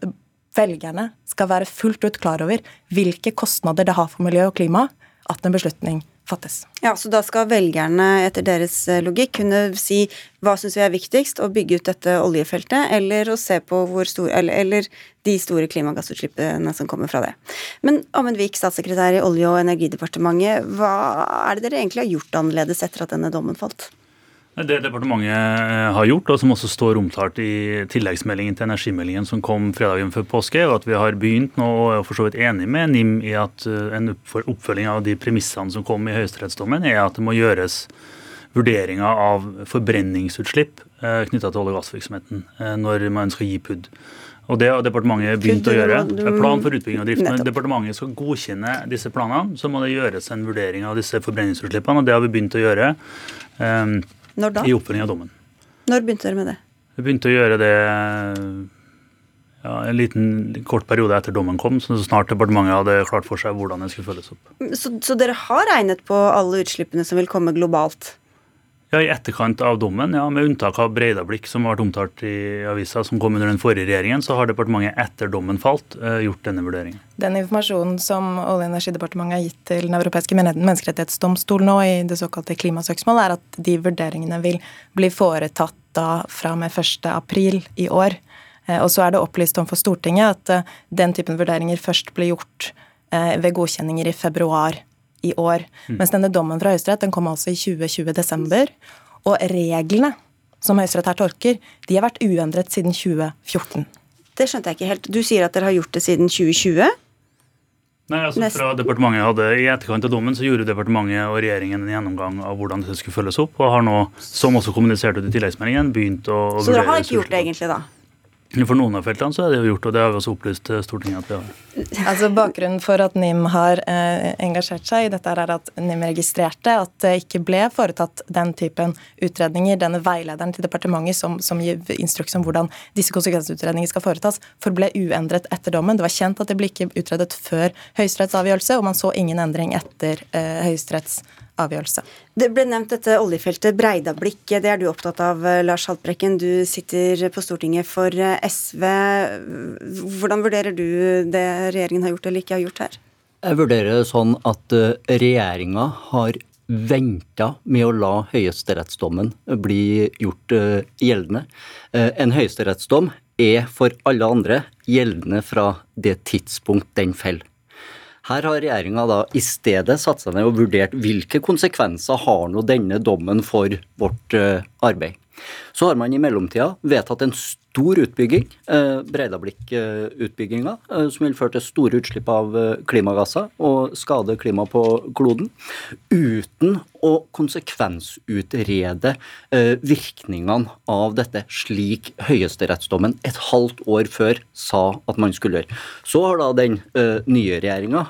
velgerne skal være fullt ut klar over hvilke kostnader det har for miljø og klima at en beslutning fattes. Ja, Så da skal velgerne etter deres eh, logikk kunne si hva syns vi er viktigst, å bygge ut dette oljefeltet, eller å se på hvor stor, eller, eller de store klimagassutslippene som kommer fra det. Men Amund Vik, statssekretær i Olje- og energidepartementet, hva er det dere egentlig har gjort annerledes etter at denne dommen falt? Det departementet eh, har gjort, og som også står omtalt i tilleggsmeldingen til energimeldingen som kom fredagen før påske, er at vi har begynt nå, og er for så vidt enig med NIM i at eh, en oppfølging av de premissene som kom i høyesterettsdommen, er at det må gjøres vurderinger av forbrenningsutslipp eh, knytta til olje- og gassvirksomheten når man skal gi PUD. Og Det har departementet begynt å gjøre. Plan for utbygging og drift. Når departementet skal godkjenne disse planene, så må det gjøres en vurdering av disse forbrenningsutslippene, og det har vi begynt å gjøre. Når da? I oppfølging av dommen. Når begynte dere med det? Vi begynte å gjøre det ja, en liten kort periode etter dommen kom, så snart departementet hadde klart for seg hvordan det skulle følges opp. Så, så dere har regnet på alle utslippene som vil komme globalt? Ja, I etterkant av dommen, ja, med unntak av Breidablikk, som ble omtalt i avisa, som kom under den forrige regjeringen, så har departementet etter dommen falt eh, gjort denne vurderingen. Den informasjonen som Olje- og energidepartementet har gitt til Den europeiske menneskerettighetsdomstol nå i det såkalte klimasøksmålet, er at de vurderingene vil bli foretatt da fra og med 1.4 i år. Eh, og så er det opplyst om for Stortinget at eh, den typen vurderinger først blir gjort ved godkjenninger i februar i år. Mm. Mens denne dommen fra Høyesterett den kom altså i 2020 desember. Og reglene som Høyesterett her tolker, de har vært uendret siden 2014. Det skjønte jeg ikke helt. Du sier at dere har gjort det siden 2020? Nei, altså fra departementet hadde I etterkant av dommen så gjorde departementet og regjeringen en gjennomgang av hvordan dette skulle følges opp, og har nå, som også kommunisert ut i tilleggsmeldingen, begynt å, å Så dere har ikke gjort det egentlig, da? For noen av feltene så er det jo gjort, og det har vi også opplyst til Stortinget at vi har. Altså Bakgrunnen for at NIM har eh, engasjert seg i dette, er at NIM registrerte at det ikke ble foretatt den typen utredninger. Denne veilederen til departementet som, som gir instruks om hvordan disse konsekvensutredningene skal foretas, forble uendret etter dommen. Det var kjent at det ble ikke utredet før Høyesteretts avgjørelse, og man så ingen endring etter eh, Høyesteretts avgjørelse. Det ble nevnt dette oljefeltet Breidablikk. Det er du opptatt av, Lars Haltbrekken. Du sitter på Stortinget for SV. Hvordan vurderer du det regjeringen har gjort eller ikke har gjort her? Jeg vurderer det sånn at eh, regjeringa har venta med å la høyesterettsdommen bli gjort eh, gjeldende. Eh, en høyesterettsdom er for alle andre gjeldende fra det tidspunkt den faller. Her har regjeringa da i stedet satt seg ned og vurdert hvilke konsekvenser har nå denne dommen for vårt uh, arbeid. Så har man i mellomtida vedtatt en stor utbygging, eh, Breidablikk-utbygginga, eh, som vil føre til store utslipp av eh, klimagasser og skade klimaet på kloden, uten å konsekvensutrede virkningene av dette, slik høyesterettsdommen et halvt år før sa at man skulle gjøre. Så har da den nye regjeringa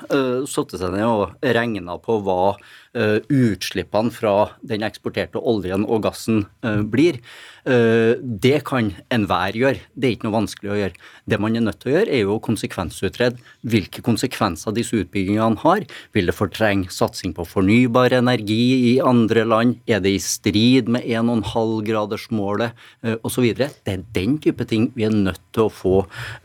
satt seg ned og regna på hva utslippene fra den eksporterte oljen og gassen blir. Eh, det kan enhver gjøre, det er ikke noe vanskelig å gjøre. Det man er nødt til å gjøre, er jo å konsekvensutrede hvilke konsekvenser disse utbyggingene har. Vil det fortrenge satsing på fornybar energi i andre land? Er det i strid med 1,5-gradersmålet eh, osv.? Det er den type ting vi er nødt til å få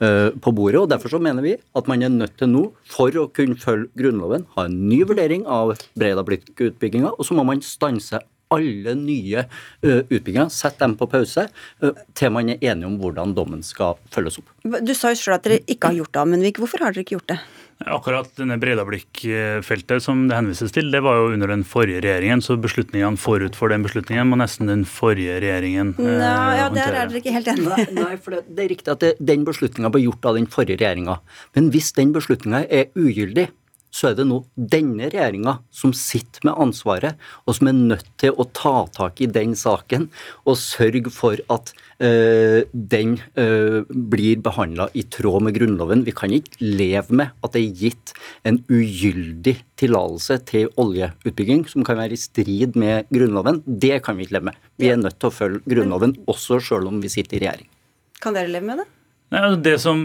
eh, på bordet. og Derfor så mener vi at man er nødt til nå, for å kunne følge Grunnloven, ha en ny vurdering av Breidablikk-utbygginga, og så må man stanse alle nye utbygginger, sett dem på pause, til man er enige om hvordan dommen skal følges opp. Du sa jo selv at dere ikke har gjort det, Amundvik. Hvorfor har dere ikke gjort det? Akkurat denne Breidablikk-feltet som det henvises til, det var jo under den forrige regjeringen, så beslutningene forut for den beslutningen må nesten den forrige regjeringen eh, Nei, håndtere. Der er dere ikke helt enige. Nei, nei, for det, det, er riktig at det, den beslutninga ble gjort av den forrige regjeringa. Men hvis den beslutninga er ugyldig, så er det nå denne regjeringa som sitter med ansvaret, og som er nødt til å ta tak i den saken og sørge for at øh, den øh, blir behandla i tråd med Grunnloven. Vi kan ikke leve med at det er gitt en ugyldig tillatelse til oljeutbygging som kan være i strid med Grunnloven. Det kan vi ikke leve med. Vi er nødt til å følge Grunnloven også sjøl om vi sitter i regjering. Kan dere leve med det? Altså Det som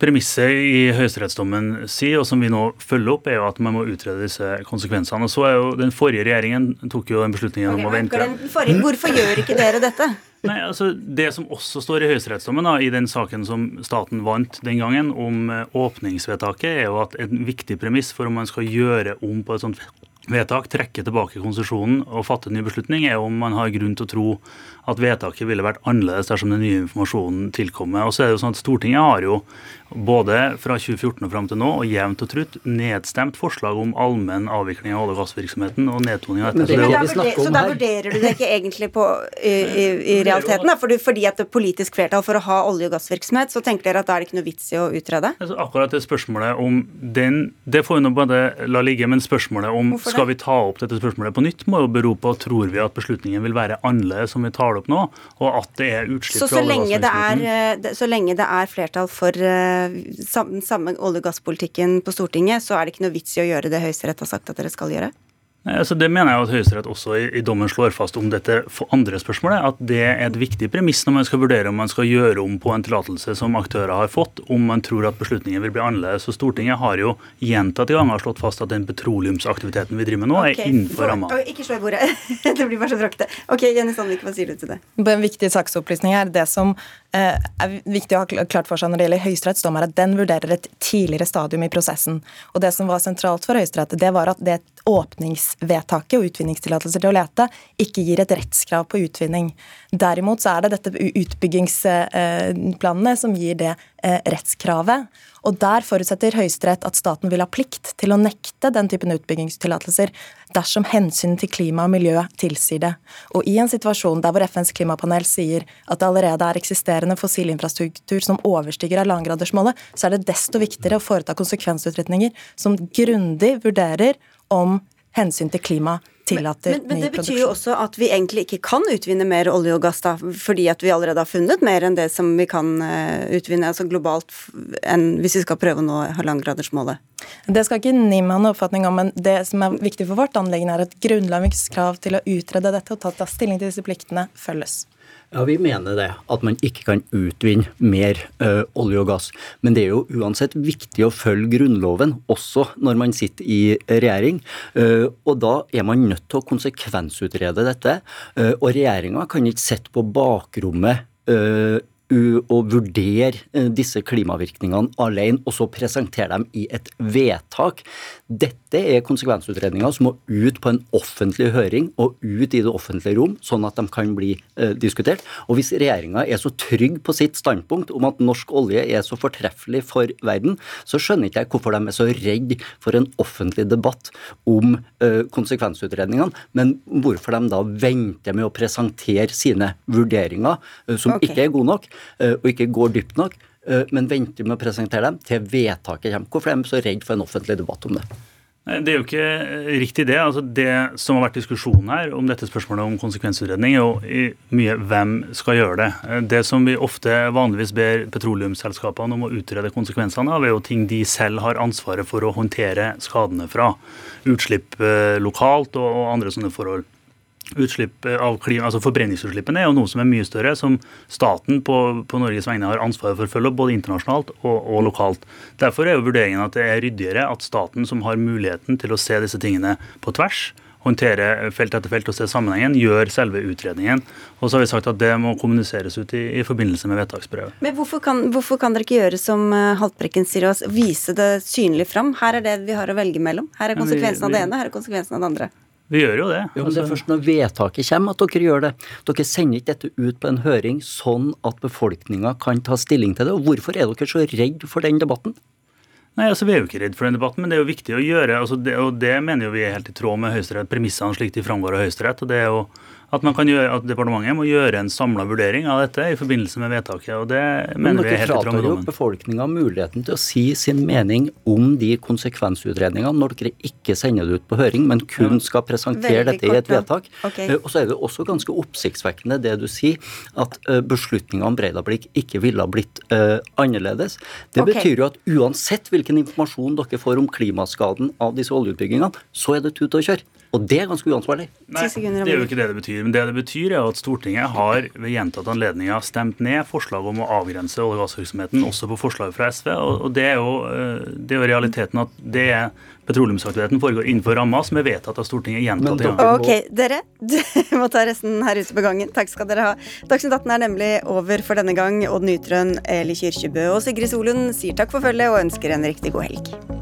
premisset i høyesterettsdommen sier, og som vi nå følger opp, er jo at man må utrede disse konsekvensene. Og så er jo Den forrige regjeringen tok jo den beslutningen om å vente. Hvorfor gjør ikke dere dette? Nei, altså Det som også står i høyesterettsdommen, i den saken som staten vant den gangen, om eh, åpningsvedtaket, er jo at en viktig premiss for om man skal gjøre om på et sånt vedtak, trekke tilbake konsesjonen og fatte en ny beslutning, er om man har grunn til å tro at vedtaket ville vært annerledes dersom den nye informasjonen tilkommer. Og så er det jo sånn at Stortinget har jo både fra 2014 og fram til nå og jevnt og trutt nedstemt forslag om allmenn avvikling av olje- og gassvirksomheten og nedtoning av dette. Så, det så da vurderer du det ikke egentlig på, i, i, i realiteten? Da? Fordi, fordi at det er politisk flertall for å ha olje- og gassvirksomhet, så tenker dere at da er det ikke noe vits i å utrede? Altså, akkurat det spørsmålet om den Det får vi nå bare la ligge, men spørsmålet om skal vi ta opp dette spørsmålet på nytt, må jo bero på tror vi at beslutningen vil være annerledes om vi tar det opp nå, og at det er utslipp så, så, lenge det er, gassvirksomheten. så lenge det er flertall for den samme olje- og gasspolitikken på Stortinget, så er det ikke noe vits i å gjøre det Høyesterett har sagt at dere skal gjøre? Nei, altså Det mener jeg at Høyesterett også i, i, dommen slår fast om dette andre spørsmålet. At det er et viktig premiss når man skal vurdere om man skal gjøre om på en tillatelse som aktører har fått, om man tror at beslutningen vil bli annerledes. Så Stortinget har jo gjentatte ganger slått fast at den petroleumsaktiviteten vi driver med nå, okay, er innenfor ramma. Ikke slå i bordet. det blir bare så bråkete. Ok, Jenny Sandvik, hva sier du til det? En viktig saksopplysning er Det som eh, er viktig å ha klart for seg når det gjelder Høyesteretts er at den vurderer et tidligere stadium i prosessen. Og det som var sentralt for Høyesterett, det var at det åpningsvedtaket og utvinningstillatelser til å lete ikke gir et rettskrav på utvinning. Derimot så er det dette utbyggingsplanene som gir det eh, rettskravet. Og Der forutsetter Høyesterett at staten vil ha plikt til å nekte den typen utbyggingstillatelser dersom hensynet til klima og miljø tilsier det. Og I en situasjon der hvor FNs klimapanel sier at det allerede er eksisterende fossil infrastruktur som overstiger halvannengradersmålet, så er det desto viktigere å foreta konsekvensutredninger som grundig vurderer om hensyn til klima tillater men, men, men det betyr jo også at vi egentlig ikke kan utvinne mer olje og gass, da, fordi at vi allerede har funnet mer enn det som vi kan uh, utvinne altså globalt, enn hvis vi skal prøve å nå halvannengradersmålet. Det skal ikke NIM ha noen oppfatning om, men det som er viktig for vårt anliggende, er at grunnlagskrav til å utrede dette og ta stilling til disse pliktene følges. Ja, Vi mener det, at man ikke kan utvinne mer ø, olje og gass. Men det er jo uansett viktig å følge Grunnloven, også når man sitter i regjering. Ø, og da er man nødt til å konsekvensutrede dette. Ø, og regjeringa kan ikke sitte på bakrommet å vurdere disse klimavirkningene alene, og så presentere dem i et vedtak. Dette er konsekvensutredninger som må ut på en offentlig høring og ut i det offentlige rom, sånn at de kan bli eh, diskutert. Og hvis regjeringa er så trygg på sitt standpunkt om at norsk olje er så fortreffelig for verden, så skjønner ikke jeg hvorfor de er så redd for en offentlig debatt om eh, konsekvensutredningene, men hvorfor de da venter med å presentere sine vurderinger, eh, som okay. ikke er gode nok, eh, og ikke går dypt nok Eh, men venter med å presentere dem til vedtaket kommer. Hvorfor er de så redd for en offentlig debatt om det? Det er jo ikke riktig det. Altså det som har vært diskusjonen her om dette spørsmålet om konsekvensutredning, er jo mye hvem skal gjøre det. Det som vi ofte vanligvis ber petroleumsselskapene om å utrede konsekvensene av, er jo ting de selv har ansvaret for å håndtere skadene fra. Utslipp eh, lokalt og andre sånne forhold utslipp av klima, altså Forbrenningsutslippene er jo noe som er mye større, som staten på, på Norges vegne har ansvaret for å følge opp, både internasjonalt og, og, lokalt. Derfor er jo vurderingen at det er ryddigere at staten, som har muligheten til å se disse tingene på tvers, håndtere felt etter felt og se sammenhengen, gjør selve utredningen. Og så har vi sagt at det må kommuniseres ut i, i forbindelse med vedtaksbrevet. Men hvorfor kan, hvorfor kan, dere ikke gjøre som eh, Haltbrekken sier, og vise det synlig fram? Her er det vi har å velge mellom. Her er konsekvensen av det ene, her er konsekvensen av det andre. Vi gjør jo det. Jo, men Det er altså- først når vedtaket kommer at dere gjør det. Dere sender ikke dette ut på en høring sånn at befolkninga kan ta stilling til det. Og hvorfor er dere så redd for den debatten? Nei, altså Vi er jo ikke redd for den debatten, men det er jo viktig å gjøre. altså det, Og det mener jo vi er helt i tråd med Høyesterett, premissene slik de framgår av Høyesterett. og det er jo At, man kan gjøre, at departementet må gjøre en samla vurdering av dette i forbindelse med vedtaket. og Det Men mener vi er helt i tråd fratar med dommen. befolkninga muligheten til å si sin mening om de konsekvensutredningene når dere ikke sender det ut på høring, men kun skal presentere Veldig dette i et vedtak. Ok. Eh, Og så er det også ganske oppsiktsvekkende det du sier, at beslutninga om Breidablikk ikke ville ha blitt uh, annerledes. Det okay. betyr jo at uansett hvilken informasjon dere får om klimaskaden av disse oljeutbyggingene, så er det tut og kjør. Og det er ganske uansvarlig. Nei, det er jo ikke det det betyr. Men det det betyr er at Stortinget har ved gjentatte anledninger stemt ned forslag om å avgrense olje- og gassvirksomheten, også på forslag fra SV. Og det er jo, eh, det er jo realiteten at det er petroleumsaktiviteten foregår innenfor ramma som er vedtatt av Stortinget gjentatte ganger. Ok, dere dere må ta resten her ute på gangen. Takk skal dere ha. Dagsnytt 18 er nemlig over for denne gang. Odd Nytrøen, Eli Kyrkjebø og Sigrid Solund sier takk for følget og ønsker en riktig god helg.